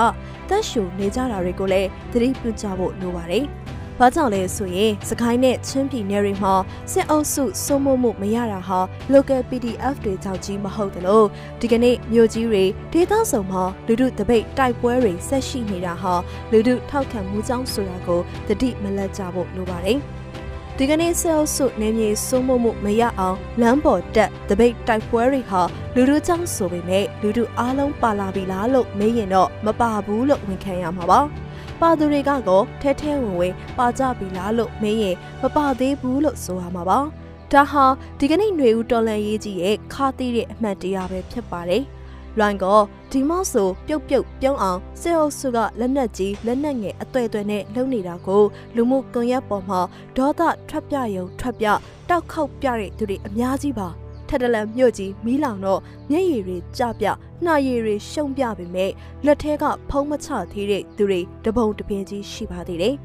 တက်ရှူနေကြတာတွေကိုလည်းသတိပြုကြဖို့လိုပါတယ်။။ ဘာကြောင့်လဲဆိုရင်စကိုင်းနဲ့ချင်းပြည်နယ်တွေမှာစစ်အုပ်စုစိုးမိုးမှုမရတာဟာ local PDF တွေကြောင့်ကြီးမဟုတ်တယ်လို့ဒီကနေ့မြို့ကြီးတွေဒေသဆောင်မှာလူထုတပိတ်တိုက်ပွဲတွေဆက်ရှိနေတာဟာလူထုထောက်ခံမှုကြောင့်ဆိုတာကိုသတိမလတ်ကြဖို့လိုပါတယ်။ဒီကနေ့ဆဲလ်စုနေမြေစိုးမိုးမှုမရအောင်လမ်းပေါ်တက်တပိတ်တိုက်ပွဲတွေဟာလူလူကြောင့်ဆိုပေမဲ့လူလူအားလုံးပါလာပြီလားလို့မေးရင်တော့မပါဘူးလို့ဝန်ခံရမှာပါ။ ပါသူတွေကကောထဲထဲဝင်ဝင်ပါကြပြီလားလို့မေးရင်မပါသေးဘူးလို့ဆိုရမှာပါဒါဟာဒီကနေ့ຫນွေဦးတော်လန်ရေးကြီးရဲ့ခါသီးတဲ့အမှတ်တရားပဲဖြစ်ပါတယ်လွိုင်းကောဒီမော့ဆိုပြုတ်ပြုတ်ပြုံးအောင်စေအုပ်စုကလက်နက်ကြီးလက်နက်ငယ်အသွဲ့အသွဲနဲ့လုံနေတာကိုလူမှုကွန်ရက်ပေါ်မှာဒေါသထွက်ပြယုံထွက်ပြတောက်ခောက်ပြတဲ့သူတွေအများကြီးပါ ထက်တလန်မြို့ကြီးမီးလောင်တော့မျက်ရည်တွေကြပြနှာရည်တွေရှုံပြပေမဲ့လက်ထဲကဖုံးမချသေးတဲ့သူတွေတပုံတပင်ကြီးရှိပါသေးတယ်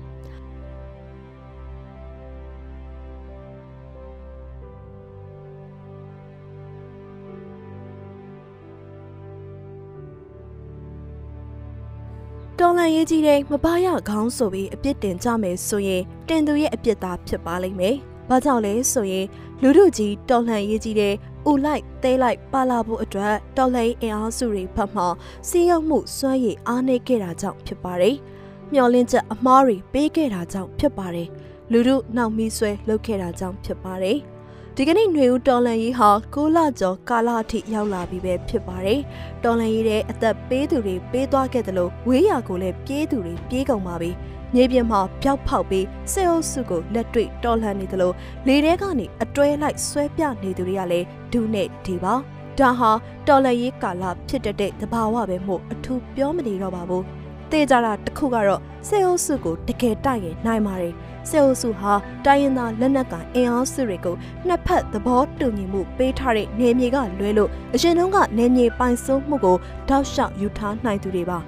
တော်လန်ရေးကြီးတဲ့မပါရခေါင်းဆိုပြီးအပြစ်တင်ကြမယ်ဆိုရင်တင်သူရဲ့အပြစ်သားဖြစ်ပါလိမ့်မယ်။ဘာကြောင့်လဲဆိုရင် လူတို့ကြီးတော်လှန်ရေးကြီးတဲ့ဥလိုက်သဲလိုက်ပါလာဖို့အတွက်တော်လှန်ရေးအင်အားစုတွေဘက်မှစီးရုံမှုစွမ်းရည်အားနည်းခဲ့တာကြောင့်ဖြစ်ပါတယ်။မျောလင်းချက်အမားတွေပေးခဲ့တာကြောင့်ဖြစ်ပါတယ်။လူတို့နောက်မီးဆွဲလုပ်ခဲ့တာကြောင့်ဖြစ်ပါတယ်။ဒီကနေ့ຫນွေဦးတော်လန်ရေးဟာ6လကျော်ကာလအထိရောက်လာပြီပဲဖြစ်ပါတယ်။တော်လန်ရေးတဲ့အသက်ပေးသူတွေပေးသွားခဲ့တယ်လို့ဝေးရာကိုလည်းပြေးသူတွေပြေးကုန်ပါပြီ။ မြေပြင်မှာပျောက်ဖောက်ပြီးစေအုပ်စုကိုလက်တွေ့တော်လှန်နေသလိုလေထဲကနေအတွဲလိုက်ဆွဲပြနေသူတွေကလည်းဒုနဲ့ဒီပါဒါဟာတော်လှန်ရေးကာလဖြစ်တဲ့တဲ့သဘာဝပဲမို့အထူးပြောမနေတော့ပါဘူးတေးကြတာတစ်ခုကတော့စေအုပ်စုကိုတကယ်တိုက်ရင်နိုင်ပါတယ်စေအုပ်စုဟာတိုင်းရင်းသားလက်နက်ကိုင်အင်အားစုတွေကိုနှစ်ဖက်သဘောတူညီမှုပေးထားတဲ့နေမြေကလွဲလို့အရင်တုန်းကနေမြေပိုင်စိုးမှုကိုတောက်လျှောက်ယူထားနိုင်သူတွေပါ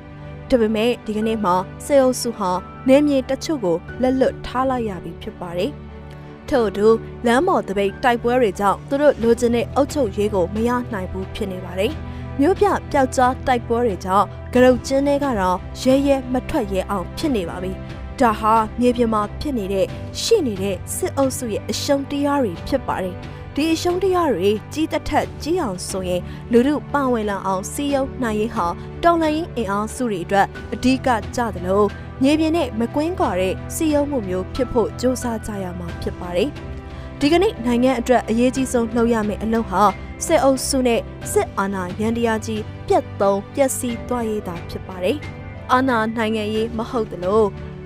ဒါပေမဲ့ဒီကနေ့မှာစေအုပ်စုဟာနေမြေတချို့ကိုလက်လွတ်ထားလိုက်ရပြီဖြစ်ပါတယ်။ထို့သူလမ်းပေါ်တပိတ်တိုက်ပွဲတွေကြောင့်သူတို့လိုချင်တဲ့အုပ်ချုပ်ရေးကိုမရနိုင်ဘူးဖြစ်နေပါတယ်။မြို့ပြပျောက်ကြားတိုက်ပွဲတွေကြောင့်ကရုတ်ကျင်းတွေကတော့ရဲရဲမထွက်ရဲအောင်ဖြစ်နေပါပြီ။ဒါဟာမြေပြင်မှာဖြစ်နေတဲ့ရှိနေတဲ့စစ်အုပ်စုရဲ့အရှုံးတရားတွေဖြစ်ပါတယ်။ ဒီအရှုံးတရားတွေကြီးတစ်ထက်ကြီးအောင်ဆိုရင်လူမှုပါဝင်လာအောင်စီယုံနိုင်ရေးဟာတော်လှန်ရေးအင်အားစုတွေအတွက်အဓိကကြသလိုမြေပြင်နဲ့မကွင်းကွာတဲ့စီယုံမှုမျိုးဖြစ်ဖို့ကြိုးစားကြရမှာဖြစ်ပါတယ်။ဒီကနေ့နိုင်ငံအတွက်အရေးကြီးဆုံးလှုပ်ရမယ့်အလုပ်ဟာစစ်အုပ်စုနဲ့စစ်အာဏာရန်တရားကြီးပြတ်သုံးပျက်စီးသွားရေးတာဖြစ်ပါတယ်။အာဏာနိုင်ငံရေးမဟုတ်သလို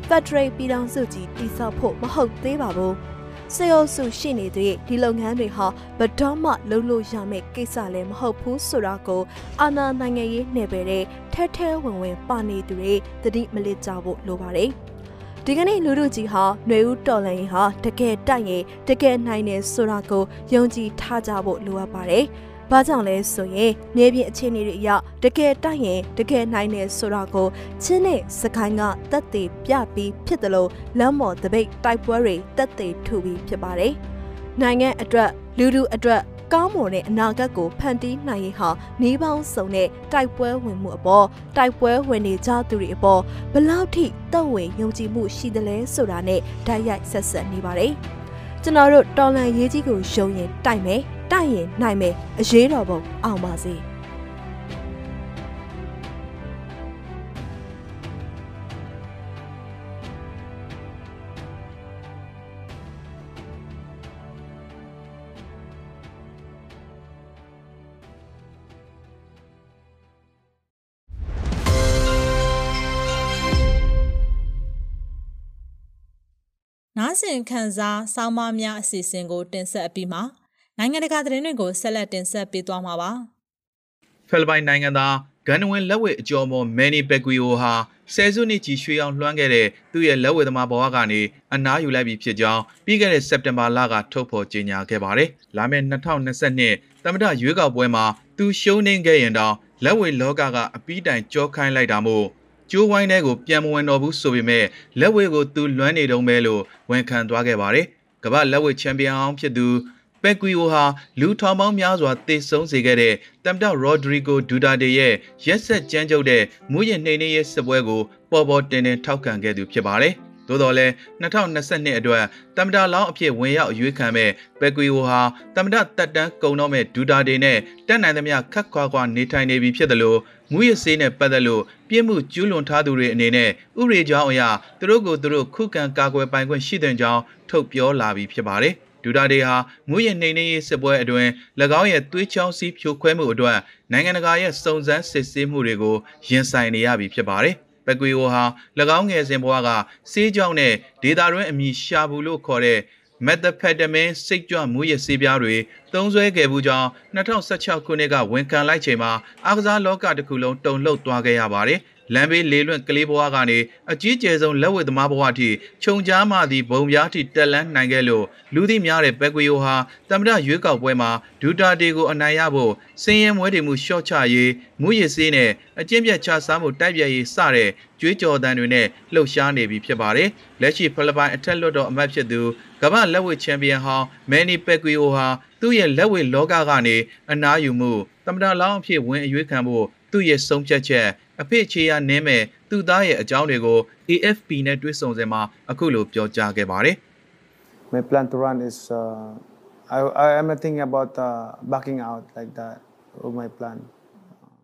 ဖက်ဒရယ်ပြည်ထောင်စုကြီးတည်ဆောက်ဖို့မဟုတ်သေးပါဘူး။ စေအုပ်စုရှိနေတဲ့ဒီလုပ်ငန်းတွေဟာဘတော်မှလုံးလို့ရမယ့်ကိစ္စလည်းမဟုတ်ဘူးဆိုတာကိုအာဏာနိုင်ငံရေးနယ်ပယ်တဲ့ထဲထဲဝင်ဝင်ပါနေသူတွေသတိမလစ်ကြဖို့လိုပါတယ်။ဒီကနေ့လူလူကြီးဟာຫນွေဦးတော်လန်ရင်ဟာတကယ်တိုက်ရင်တကယ်နိုင်တယ်ဆိုတာကိုယုံကြည်ထားကြဖို့လိုအပ်ပါတယ်။။ ဘာကြောင့်လဲဆိုရင်မြေပြင်အခြေအနေတွေအရတကယ်တိုက်ရင်တကယ်နိုင်တယ်ဆိုတာကိုချင်းနဲ့စကိုင်းကတက်သေးပြပြီးဖြစ်တယ်လို့လမ်းမော်တပိတ်တိုက်ပွဲတွေတက်သေးထူပြီးဖြစ်ပါတယ်။နိုင်ငံအတွက်လူလူအတွက်ကောင်းမွန်တဲ့အနာဂတ်ကိုဖန်တီးနိုင်ရေးဟာနေပေါင်းစုံတဲ့တိုက်ပွဲဝင်မှုအပေါ်တိုက်ပွဲဝင်နေကြသူတွေအပေါ်ဘလောက်ထိတုံ့ဝင်ယုံကြည်မှုရှိသလဲဆိုတာနဲ့ဓာတ်ရိုက်ဆက်ဆက်နေပါတယ်။ကျွန်တော်တို့တော်လန်ရေးကြီးကိုယုံရင်တိုက်မယ် တိုက်ရင်နိုင်မယ်အရေးတော်ပုံအောင်ပါစေ။နားဆင်ခံစားစောင်းမများအစီအစဉ်ကိုတင်ဆက်အပြီးမှာ နိုင်ငံတကာသတင်းတွေကိုဆက်လက်တင်ဆက်ပေးသွားမှာပါဖိလစ်ပိုင်နိုင်ငံသားဂန်နဝင်လက်ဝဲအကျော်မော်မန်နီဘက်ဂွီယိုဟာဆယ်စုနှစ်ကြီးရွှေအောင်လွှမ်းခဲ့တဲ့သူ့ရဲ့လက်ဝဲသမားဘဝကနေအနားယူလိုက်ပြီဖြစ်ကြောင်းပြီးခဲ့တဲ့စက်တင်ဘာလကထုတ်ဖော်ကြေညာခဲ့ပါတယ်။လာမယ့်2022သမ္မတရွေးကောက်ပွဲမှာသူရှုံးနေခဲ့ရင်တောင်လက်ဝဲလောကကအပီးတိုင်ကြောခိုင်းလိုက်တာမို့ကျိုးဝိုင်းတဲ့ကိုပြန်မဝင်တော့ဘူးဆိုပေမဲ့လက်ဝဲကိုသူလွမ်းနေတုံးပဲလို့ဝန်ခံသွားခဲ့ပါတယ်။ကမ္ဘာလက်ဝဲချန်ပီယံအောင်ဖြစ်သူ ပက်ကွီယိုဟာလူထောင်ပေါင်းများစွာတေဆုံးစေခဲ့တဲ့တမ်တောက်ရော်ဒရီဂိုဒူတာတေရဲ့ရက်ဆက်ကြမ်းကြုတ်တဲ့မူးယစ်နှိမ်နင်းရေးစစ်ပွဲကိုပေါ်ပေါ်တင်တင်ထောက်ခံခဲ့သူဖြစ်ပါတယ်။သို့တော်လည်း2022အတွက်တမတာလောင်းအဖြစ်ဝင်ရောက်ရွေးခံမဲ့ပက်ကွီယိုဟာတမတာတက်တန်းကုံတော့မဲ့ဒူတာတေနဲ့တက်နိုင်သမျှခက်ခွာခွာနေထိုင်နေပြီဖြစ်တယ်လို့မူရစေးနဲ့ပတ်သက်လို့ပြစ်မှုကျူးလွန်ထားသူတွေအနေနဲ့ဥပဒေကြောင်းအရသူတို့ကိုသူတို့ခုခံကာကွယ်ပိုင်ခွင့်ရှိတဲ့ကြောင်းထုတ်ပြောလာပြီးဖြစ်ပါတယ်။ ဒူတာဒေဟာမူရနှိမ်နှင်းရေးစစ်ပွဲအတွင်း၎င်းရဲ့သွေးချောင်းစီးဖြိုခွဲမှုအတွက်နိုင်ငံတကာရဲ့စုံစမ်းစစ်ဆေးမှုတွေကိုရင်ဆိုင်နေရပြီဖြစ်ပါတယ်။ပက်ကွေယိုဟာ၎င်းငယ်စဉ်ဘဝကစေးကြောင်းနဲ့ဒေတာတွင်းအမည်ရှာဘူးလို့ခေါ်တဲ့မက်သဖက်တမင်းစိတ်ကြွမူရစေးပြားတွေသုံးစွဲခဲ့မှုကြောင့်2016ခုနှစ်ကဝန်ခံလိုက်ချိန်မှာအားကစားလောကတစ်ခုလုံးတုန်လှုပ်သွားခဲ့ရပါတယ်။ လမ်းဘေးလေလွင့်ကလေးဘဝကနေအကြီးကျယ်ဆုံးလက်ဝဲသမားဘဝအထိခြုံကြားမှသည့်ဘုံပြားထိတက်လန်းနိုင်ခဲ့လို့လူသိများတဲ့ဘက်ကွေယိုဟာတမရရွေးကောက်ပွဲမှာဒူတာတေကိုအနိုင်ရဖို့စင်ရင်မွဲတွေမှုရှော့ချရေးမူရည်စေးနဲ့အကျင့်ပြတ်ချစားမှုတိုက်ပြတ်ရေးစတဲ့ကြွေးကြော်တန်းတွေနဲ့လှုပ်ရှားနေပြီဖြစ်ပါတယ်။လက်ရှိဖိလစ်ပိုင်အထက်လွှတ်တော်အမတ်ဖြစ်သူကမ္ဘာလက်ဝဲချန်ပီယံဟောင်းမန်နီပက်ကွီယိုဟာသူ့ရဲ့လက်ဝဲလောကကနေအနားယူမှုတမတာလောင်းအဖြစ်ဝင်အရွေးခံဖို့ သူ့ရဲ့ဆုံးဖြတ်ချက်အဖေချေရနင်းမဲ့သူ့သားရဲ့အကြောင်းတွေကို AFP နဲ့တွေ့ဆုံစင်မှာအခုလိုပြောကြားခဲ့ပါတယ် My plan to run is uh, I I am not thinking about uh, backing out like that of my plan.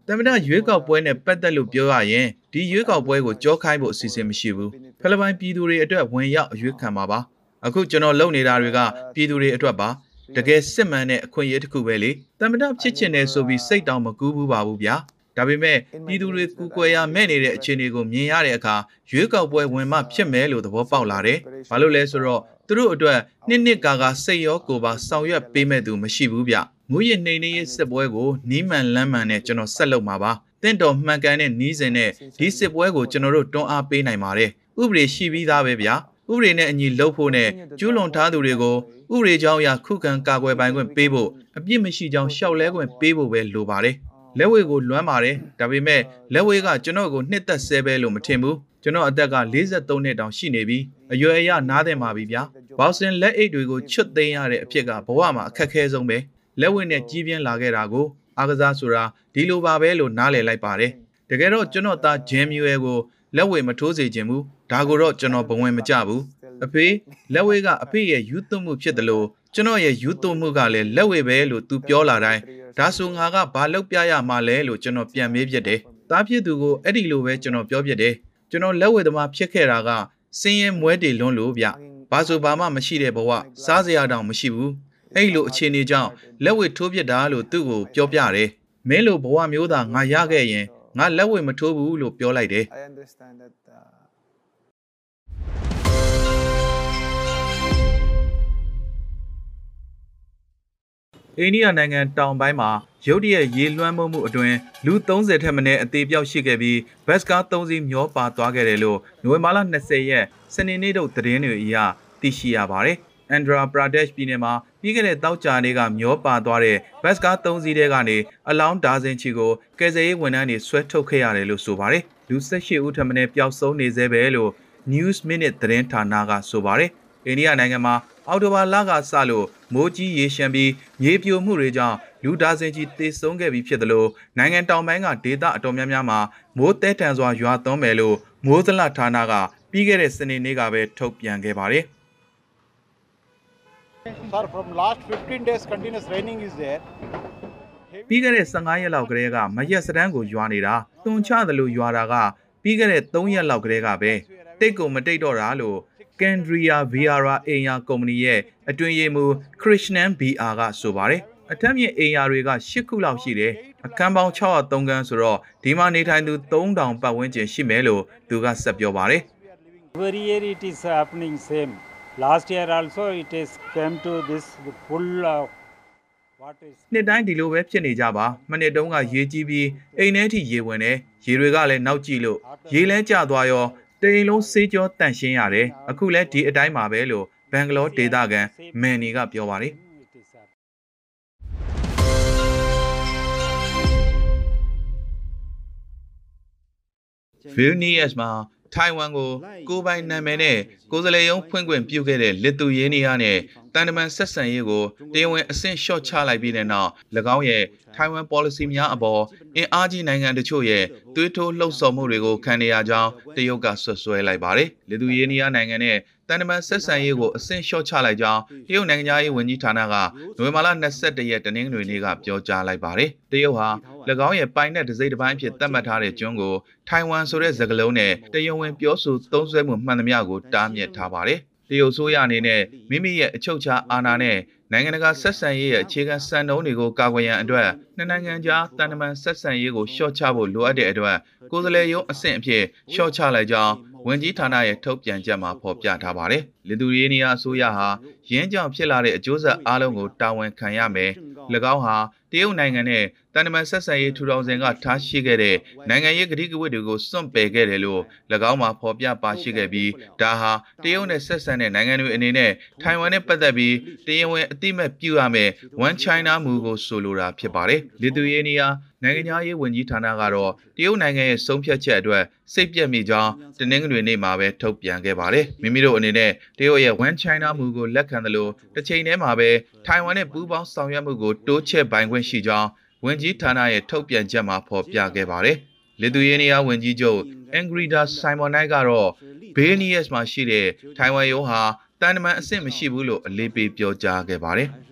တမန်ရွေးကောက်ပွဲနဲ့ပတ်သက်လို့ပြောရရင်ဒီရွေးကောက်ပွဲကိုကြောခိုင်းဖို့အစီအစဉ်မရှိဘူးဖိလစ်ပိုင်ပြည်သူတွေအတွက်ဝင်ရောက်အရွေးခံပါပါအခုကျွန်တော်လုပ်နေတာတွေကပြည်သူတွေအတွက်ပါတကယ်စစ်မှန်တဲ့အခွင့်အရေးတစ်ခုပဲလေတမန်ဖြစ်ချင်တယ်ဆိုပြီးစိတ်တောင်မကူးဘူးပါဘူးဗျာ ဒါပေမဲ့ပြည်သူတွေကူကွယ်ရမဲ့နေတဲ့အခြေအနေကိုမြင်ရတဲ့အခါရွေးကောက်ပွဲဝင်မှဖြစ်မယ်လို့သဘောပေါက်လာတယ်။ဘာလို့လဲဆိုတော့သူတို့အတွက်နှစ်နှစ်ကာကာစိတ်ရောကိုယ်ပါဆောင်ရွက်ပေးမဲ့သူမရှိဘူးဗျ။မူရည်နှိမ်နှင်းရေးစစ်ပွဲကိုနီးမှန်လမ်းမှန်နဲ့ကျွန်တော်ဆက်လုပ်မှာပါ။တင့်တော်မှန်ကန်တဲ့နီးစင်နဲ့ဒီစစ်ပွဲကိုကျွန်တော်တို့တွန်းအားပေးနိုင်ပါတယ်။ဥပဒေရှိပြီးသားပဲဗျာ။ဥပဒေနဲ့အညီလှုပ်ဖို့နဲ့ကျူးလွန်ထားသူတွေကိုဥပဒေကြောင်းအရခုခံကာကွယ်ပိုင်ခွင့်ပေးဖို့အပြစ်မရှိကြောင်းရှောက်လဲခွင့်ပေးဖို့ပဲလိုပါတယ်။ လက်ဝဲကိုလွမ်းပါတယ်ဒါပေမဲ့လက်ဝဲကကျွန်တော်ကိုနှစ်သက်ဆဲပဲလို့မထင်ဘူးကျွန်တော်အသက်က43နှစ်တောင်ရှိနေပြီအရွယ်အရနားတယ်မှာပြီဗျာဘောက်ဆင်လက်အိတ်တွေကိုချွတ်သိမ်းရတဲ့အဖြစ်ကဘဝမှာအခက်ခဲဆုံးပဲလက်ဝဲနဲ့ကြီးပြင်းလာခဲ့တာကိုအားကစားဆိုတာဒီလိုပါပဲလို့နားလည်လိုက်ပါတယ်တကယ်တော့ကျွန်တော်သားဂျင်မြူရဲကိုလက်ဝဲမထိုးစေခြင်းဘူးဒါကိုတော့ကျွန်တော်ဘဝင်မကြဘူးအဖေလက်ဝဲကအဖေရဲ့ယူသွမှုဖြစ်တယ်လို့ ကျွန်တော်ရဲ့ယူသွမှုကလည်းလက်ဝဲပဲလို့သူပြောလာတိုင်းဒါဆိုငါကဘာလုပ်ပြရမှာလဲလို့ကျွန်တော်ပြန်မေးပြတယ်။တားဖြစ်သူကိုအဲ့ဒီလိုပဲကျွန်တော်ပြောပြတယ်။ကျွန်တော်လက်ဝဲသမားဖြစ်ခဲ့တာကစင်းရဲမွဲတေလွန်းလို့ဗျ။ဘာဆိုဘာမှမရှိတဲ့ဘဝစားစရာတောင်မရှိဘူး။အဲ့လိုအခြေအနေကြောင့်လက်ဝဲထိုးပြတာလို့သူ့ကိုပြောပြတယ်။မင်းလိုဘဝမျိုးသားငါရခဲ့ရင်ငါလက်ဝဲမထိုးဘူးလို့ပြောလိုက်တယ် အိန္ဒိယနိုင်ငံတောင်ပိုင်းမှာရုတ်တရက်ရေလွှမ်းမိုးမှုအတွင်းလူ30ထက်မနည်းအသေးပြောက်ရှိခဲ့ပြီးဘတ်စကား3စီးမျောပါသွားခဲ့တယ်လို့နိုဝင်ဘာလ20ရက်စနေနေ့တို့သတင်းတွေအရသိရှိရပါတယ်။အန်ဒရာပရာဒက်ပြည်နယ်မှာပြီးခဲ့တဲ့တောက်ကြနေ့ကမျောပါသွားတဲ့ဘတ်စကား3စီးတဲကနေအလောင်းဒါဇင်ချီကိုကယ်ဆယ်ရေးဝန်ထမ်းတွေဆွဲထုတ်ခဲ့ရတယ်လို့ဆိုပါတယ်။လူ18ဦးထက်မနည်းပျောက်ဆုံးနေသေးပဲလို့ News Minute သတင်းဌာနကဆိုပါတယ်။အိန္ဒိယနိုင်ငံမှာအော်တိုဘာလကစလို့ မိုးကြီးရေရှမ်းပြီးမြေပြိုမှုတွေကြောင့်လူဒါဇင်ကြီးတေဆုံးခဲ့ပြီးဖြစ်တယ်လို့နိုင်ငံတောင်ပိုင်းကဒေသအတော်များများမှာမိုးတဲတန်စွာရွာသွန်းမယ်လို့မိုးသလဌာနကပြီးခဲ့တဲ့စနေနေ့ကပဲထုတ်ပြန်ခဲ့ပါတယ် Sir, from last 15 days continuous raining is there. ပြီးခဲ့တဲ့15ရက်လောက်ကလေးကမရက်စတန်းကိုရွာနေတာတွန်ချတယ်လို့ရွာတာကပြီးခဲ့တဲ့3ရက်လောက်ကလေးကပဲတိတ်ကိုမတိတ်တော့တာလို့ ကန်ဒရီယာဗီယာရာအိမ်ယာကုမ္ပဏီရဲ့အတွင်းရေးမှူးခရစ်နန်ဘီအာကဆိုပါတယ်အထက်မြင့်အိမ်ယာတွေက10ခုလောက်ရှိတယ်အခန်းပေါင်း603ခန်းဆိုတော့ဒီမှာနေထိုင်သူ3000ပတ်ဝန်းကျင်ရှိမယ်လို့သူကဆက်ပြောပါတယ် Every year it is happening same. Last year also it is came to this full uh, what is နှစ်တိုင်းဒီလိုပဲဖြစ်နေကြပါမနှစ်တုန်းကရေကြီးပြီးအိမ်ထဲထိရေဝင်တယ်ရေတွေကလည်းနောက်ကျလို့ရေလဲကျသွားရော တိမ်လုံးစေးကြောတန့်ရှင်းရတယ်အခုလဲဒီအတိုင်းပါပဲလို့ဘန်ဂလောဒေသခံမန်နီကပြောပါတယ် it is happening. Vilnius မှာ ထိုင်ဝမ်ကိုကိုယ်ပိုင်နာမည်နဲ့ကိုယ်စားလှယ်ရုံးဖွင့်ခွင့်ပြုခဲ့တဲ့လစ်သူရေးနီးယားနဲ့တန်တမန်ဆက်ဆံရေးကိုတရားဝင်အဆင့်လျှော့ချလိုက်ပြီးတဲ့နောက်၎င်းရဲ့ထိုင်ဝမ် policy များအပေါ်အင်အားကြီးနိုင်ငံတချို့ရဲ့သွေးထိုးလှုပ်ဆော်မှုတွေကိုခံနေရကြောင်းတရုတ်ကဆွဆွဲလိုက်ပါတယ်။လစ်သူရေးနီးယားနိုင်ငံနဲ့ တန်တမန်ဆက်ဆံရေးကိုအဆင့်လျှော့ချလိုက်ကြောင်းတရုတ်နိုင်ငံသားရေးဝန်ကြီးဌာနကနိုဝင်ဘာလ22ရက်တနင်္ဂနွေနေ့ကပြောကြားလိုက်ပါတယ်။တရုတ်ဟာ၎င်းရဲ့ပိုင်တဲ့ဒစိမ့်တစ်ပိုင်းအဖြစ်သတ်မှတ်ထားတဲ့ကျွန်းကိုထိုင်ဝမ်ဆိုတဲ့စကားလုံးနဲ့တရားဝင်ပြောဆိုသုံးစွဲမှုမှန်သမျှကိုတားမြစ်ထားပါတယ်။တရုတ်ဆိုရအနေနဲ့မိမိရဲ့အချုပ်အခြာအာဏာနဲ့နိုင်ငံတကာဆက်ဆံရေးရဲ့အခြေခံစံနှုန်းတွေကိုကာကွယ်ရန်အတွက်နှစ်နိုင်ငံကြားတန်တမန်ဆက်ဆံရေးကိုလျှော့ချဖို့လိုအပ်တဲ့အတွက်ကိုယ်စားလှယ်ရုံးအဆင့်အဖြစ်လျှော့ချလိုက်ကြောင်း ဝန်ကြီးဌာနရဲ့ထုတ်ပြန်ချက်မှာဖော်ပြထားပါတယ်။လီသူရေးနီးယားအစိုးရဟာရင်းကြောင်ဖြစ်လာတဲ့အကျိုးဆက်အလုံးကိုတာဝန်ခံရမယ်။၎င်းဟာတရုတ်နိုင်ငံနဲ့ တန်တမန်ဆက်ဆံရေးထူထောင်စဉ်ကထားရှိခဲ့တဲ့နိုင်ငံရေးကတိကဝတ်တွေကိုစွန့်ပယ်ခဲ့တယ်လို့၎င်းမှာဖော်ပြပါရှိခဲ့ပြီးဒါဟာတရုတ်နဲ့ဆက်ဆံတဲ့နိုင်ငံတွေအနေနဲ့ထိုင်ဝမ်နဲ့ပတ်သက်ပြီးတရားဝင်အတိအမဲ့ပြုရမယ် One China မူကိုဆိုလိုတာဖြစ်ပါတယ်။လီသူရေးနီးယားနိုင်ငံသားရေးဝန်ကြီးဌာနကတော့တရုတ်နိုင်ငံရဲ့ဆုံးဖြတ်ချက်အတွက်စိတ်ပြက်မိကြောင်းတနင်္ဂနွေနေ့မှာပဲထုတ်ပြန်ခဲ့ပါတယ်။မိမိတို့အနေနဲ့တရုတ်ရဲ့ One China မူကိုလက်ခံတယ်လို့တစ်ချိန်တည်းမှာပဲထိုင်ဝမ်နဲ့ပူးပေါင်းဆောင်ရွက်မှုကိုတိုးချဲ့ပိုင်ခွင့်ရှိကြောင်း ဝန်ကြီးဌာနရဲ့ထုတ်ပြန်ချက်မှာဖော်ပြခဲ့ပါတယ်။လီသူယေနီးယားဝန်ကြီးချုပ်အင်ဂရီဒါဆိုင်မွန်နိုင်ကတော့ဘေးနီယက်မှာရှိတဲ့ထိုင်ဝမ်ရုံးဟာတန်တမန်အဆင့်မရှိဘူးလို့အလေးပေးပြောကြားခဲ့ပါတယ်။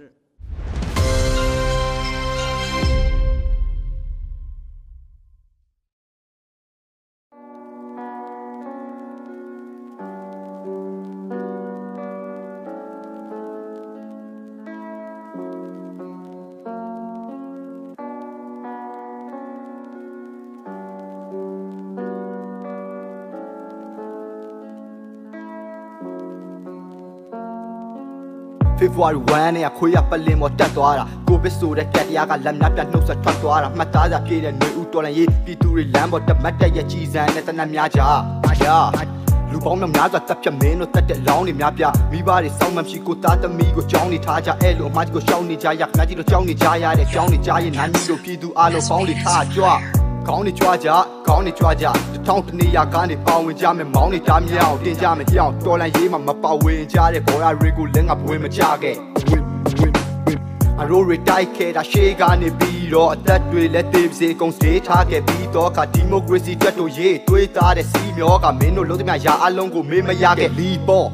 February 1နဲ့ခွေးရပလင်ပေါ်တက်သွားတာကိုဗစ်ဆိုတဲ့ကက်တရားကလက်များပြနှုတ်ဆက်ထွက်သွားတာမှတ်သားစာပြေးတဲ့ຫນွေဦးတော်လန်ရေးပြည်သူတွေလမ်းပေါ်တမတ်တက်ရဲ့ကြီးစံနဲ့တနတ်များကြအာလူပေါင်းများများစွာတပ်ဖြတ်မင်းတို့တက်တဲ့လောင်းတွေများပြမိဘတွေစောင်းမှမရှိကိုသားသမီးကိုကြောင်းနေထားကြအဲ့လိုအမကြီးကိုရှောင်းနေကြရခဏကြီးတို့ကြောင်းနေကြရတဲ့ကြောင်းနေကြရင်နိုင်မျိုးတို့ပြည်သူအလုံးပေါင်းတွေထားကြွကောင်းနေကြွားကြကောင်းနေကြွားကြ တထောင်တနေရာကနေပေါဝင်ကြမယ်မောင်းနေတာမြောင်တင်ကြမယ်ကြောင်တော်လန်ရေးမှာမပါဝင်ကြတဲ့ဘောရတွေကိုလည်းငါဘဝင်မကြခဲ့အရိုးရီတိုက်ခဲ့တာရှေးကနေပြီးတော့အသက်တွေလက်သေးစေကုန်စေးထားခဲ့ပြီးတော့ကဒီမိုကရေစီအတွက်တို့ရေးတွေးသားတဲ့စီမျောကမင်းတို့လုံးသမျှရာအလုံးကိုမေးမရခဲ့လီပေါ့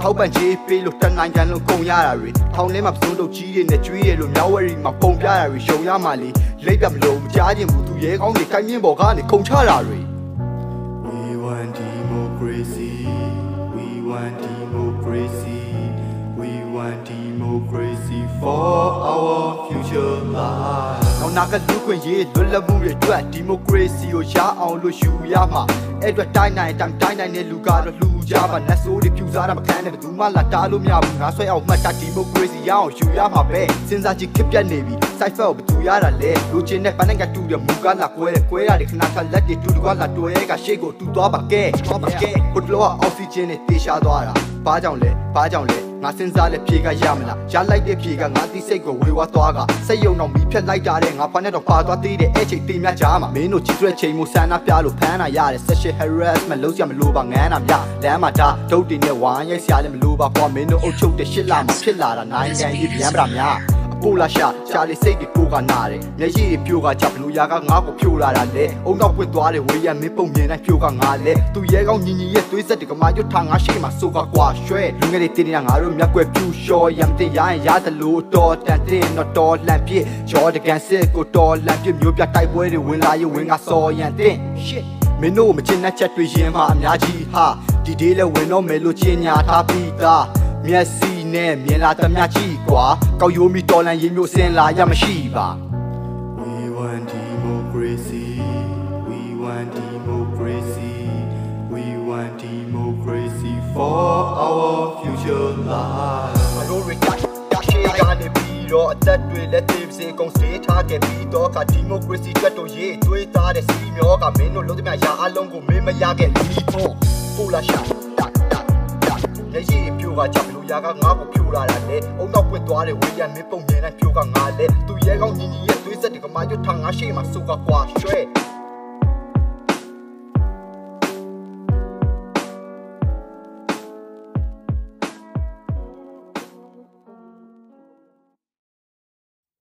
ထောက်ပံ့ကြီးပေးလို့တနိုင်ငံလုံးကုန်ရတာတွေထောင်ထဲမှာပစုံတို့ကြီးတွေနဲ့ကျွေးရလို့မြောက်ဝရီမှာပုံပြတာတွေရှုံရမှလေလိပ်ပြမလို့မကြားခြင်းဘူးသူရဲကောင်းတွေကိုင်းမြင့်ပေါ်ကနေခုံချတာတွေ We want democracy we want democracy we want democracy for our future life နောက်နာကလူခွင့်ရေးလွတ်လပ်မှုတွေအတွက် democracy ကိုရအောင်လို့ယူရမှာအဲ့အတွက်တိုင်းနိုင်တိုင်းတိုင်းနိုင်တဲ့လူကတော့လူ ကြပါလက်စိုးတွေဖြူစားတာမခံနဲ့ဘယ်သူမှလာတားလို့မရဘူးငါဆွဲအောင်မှတ်တာ democracy ရအောင်ယူရမှာပဲစဉ်းစားကြည့်ခက်ပြတ်နေပြီ side fair ကိုဘယ်သူရတာလဲလူချင်းနဲ့ပန်းနဲ့ကတူတယ်မူကလာကွဲတယ်ကွဲရတယ်ခဏခါလက်တွေတူတူကလာတွဲကရှေ့ကိုတူသွားပါကဲသွားပါကဲဟိုတလောကအောက်ဆီဂျင်နဲ့တေးရှားသွားတာဘာကြောင့်လဲဘာကြောင့်လဲ ငငါစဉ်းစားလဲဖြေကရမလားရလိုက်တဲ့ဖြေကငါတိစိတ်ကိုဝေဝါသွားကစိတ်ယုံတော့မီးဖြတ်လိုက်တာတဲ့ငါဖာနဲ့တော့ပါသွားသေးတယ်အဲ့ချိန်တေးများကြားမှာမင်းတို့ကြီးဆွဲချိန်မှုဆန္ဒပြလို့ဖမ်းတာရတယ် sexual harassment လုံးစရာမလိုပါငန်းတာမြလမ်းမှာဒါဒုတ်တင်နဲ့ဝိုင်းရိုက်စရာလည်းမလိုပါကွာမင်းတို့အုပ်ချုပ်တဲ့ရှစ်လမှာဖြစ်လာတာနိုင်ကန်ကြီးပြန်ပတာများ ပိုလာရှာရှာလေးစိတ်ကိုကနာတယ်မျက်ရည်တွေပြိုကကြဘလူရာကငါ့ကိုဖြိုလာတာလေအုံနောက်ပွင့်သွားတယ်ဝေးရမင်းပုံမြင်တိုင်းဖြိုကငါလေသူရဲကောင်းညီညီရဲ့သွေးဆက်တကမာရွတ်ထားငါရှိမှဆိုကကွာရွှဲလူငယ်တွေတင်းနေတာငါတို့မျက်ကွယ်ပြူလျှော်ရမ်တင်ရရင်ရတယ်လို့တော်တန်တင်တော့တော်လန့်ပြစ်ရောတကန်စစ်ကိုတော်လန့်ပြစ်မျိုးပြတိုက်ပွဲတွေဝင်လာရင်ဝင်ကစော်ရန်တင် shit မင်းတို့မချင်တဲ့ချက်တွေရင်မှအများကြီးဟာဒီဒေးလဲဝင်တော့မယ်လို့ချင်ညာထားပြီးသားမျက်စိ နဲ့မြင်လာတမျှကြည့်ကွာကောက်ရိုးမီတော်လန်ရင်မျိုးစင်လာရမရှိပါ We want democracy We want democracy We want democracy for our future life အရိုးရကြတရှိရနေပြီးတော့အသက်တွေလက်သေးစင်ကုန်စေးထားခဲ့ပြီးတော့ကဒီမိုကရေစီတက်တို့ရေးတွေးသားတဲ့စီမျောကမင်းတို့လုံးသမျှရာအလုံးကိုမင်းမရခဲ့လီဖို့ပိုလာရှာတက်တက် တက်ရည်ပြိုကကြဘလူရာကငါ့ကိုဖြိုလာတာလေအုံနောက်ပွင့်သွားတဲ့ဝေးရမင်းပုံမြင်တိုင်းဖြိုကငါလေသူရဲကောင်းညီညီရဲ့သွေးဆက်တွေကမာရွတ်ထားငါရှိမှစုကကွာရွှဲ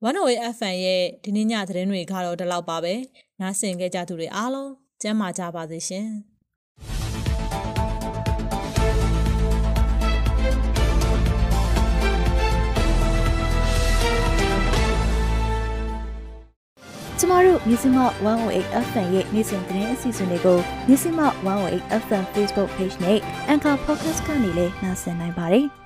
108 FM ရဲ့ဒီနေ့ညသတင်းတွေကတော့ဒီလောက်ပါပဲနားဆင်ကြကြသူတွေအားလုံးကျမ်းမာကြပါစေရှင် ကျမတို့မြစီမ108 FM ရဲ့နေ့စဉ်သတင်းအစီအစဉ်တွေကိုမြစီမ108 FM Facebook Page နဲ့ Anchor Podcast ကနေလည်းနှာစင်နိုင်ပါတယ်။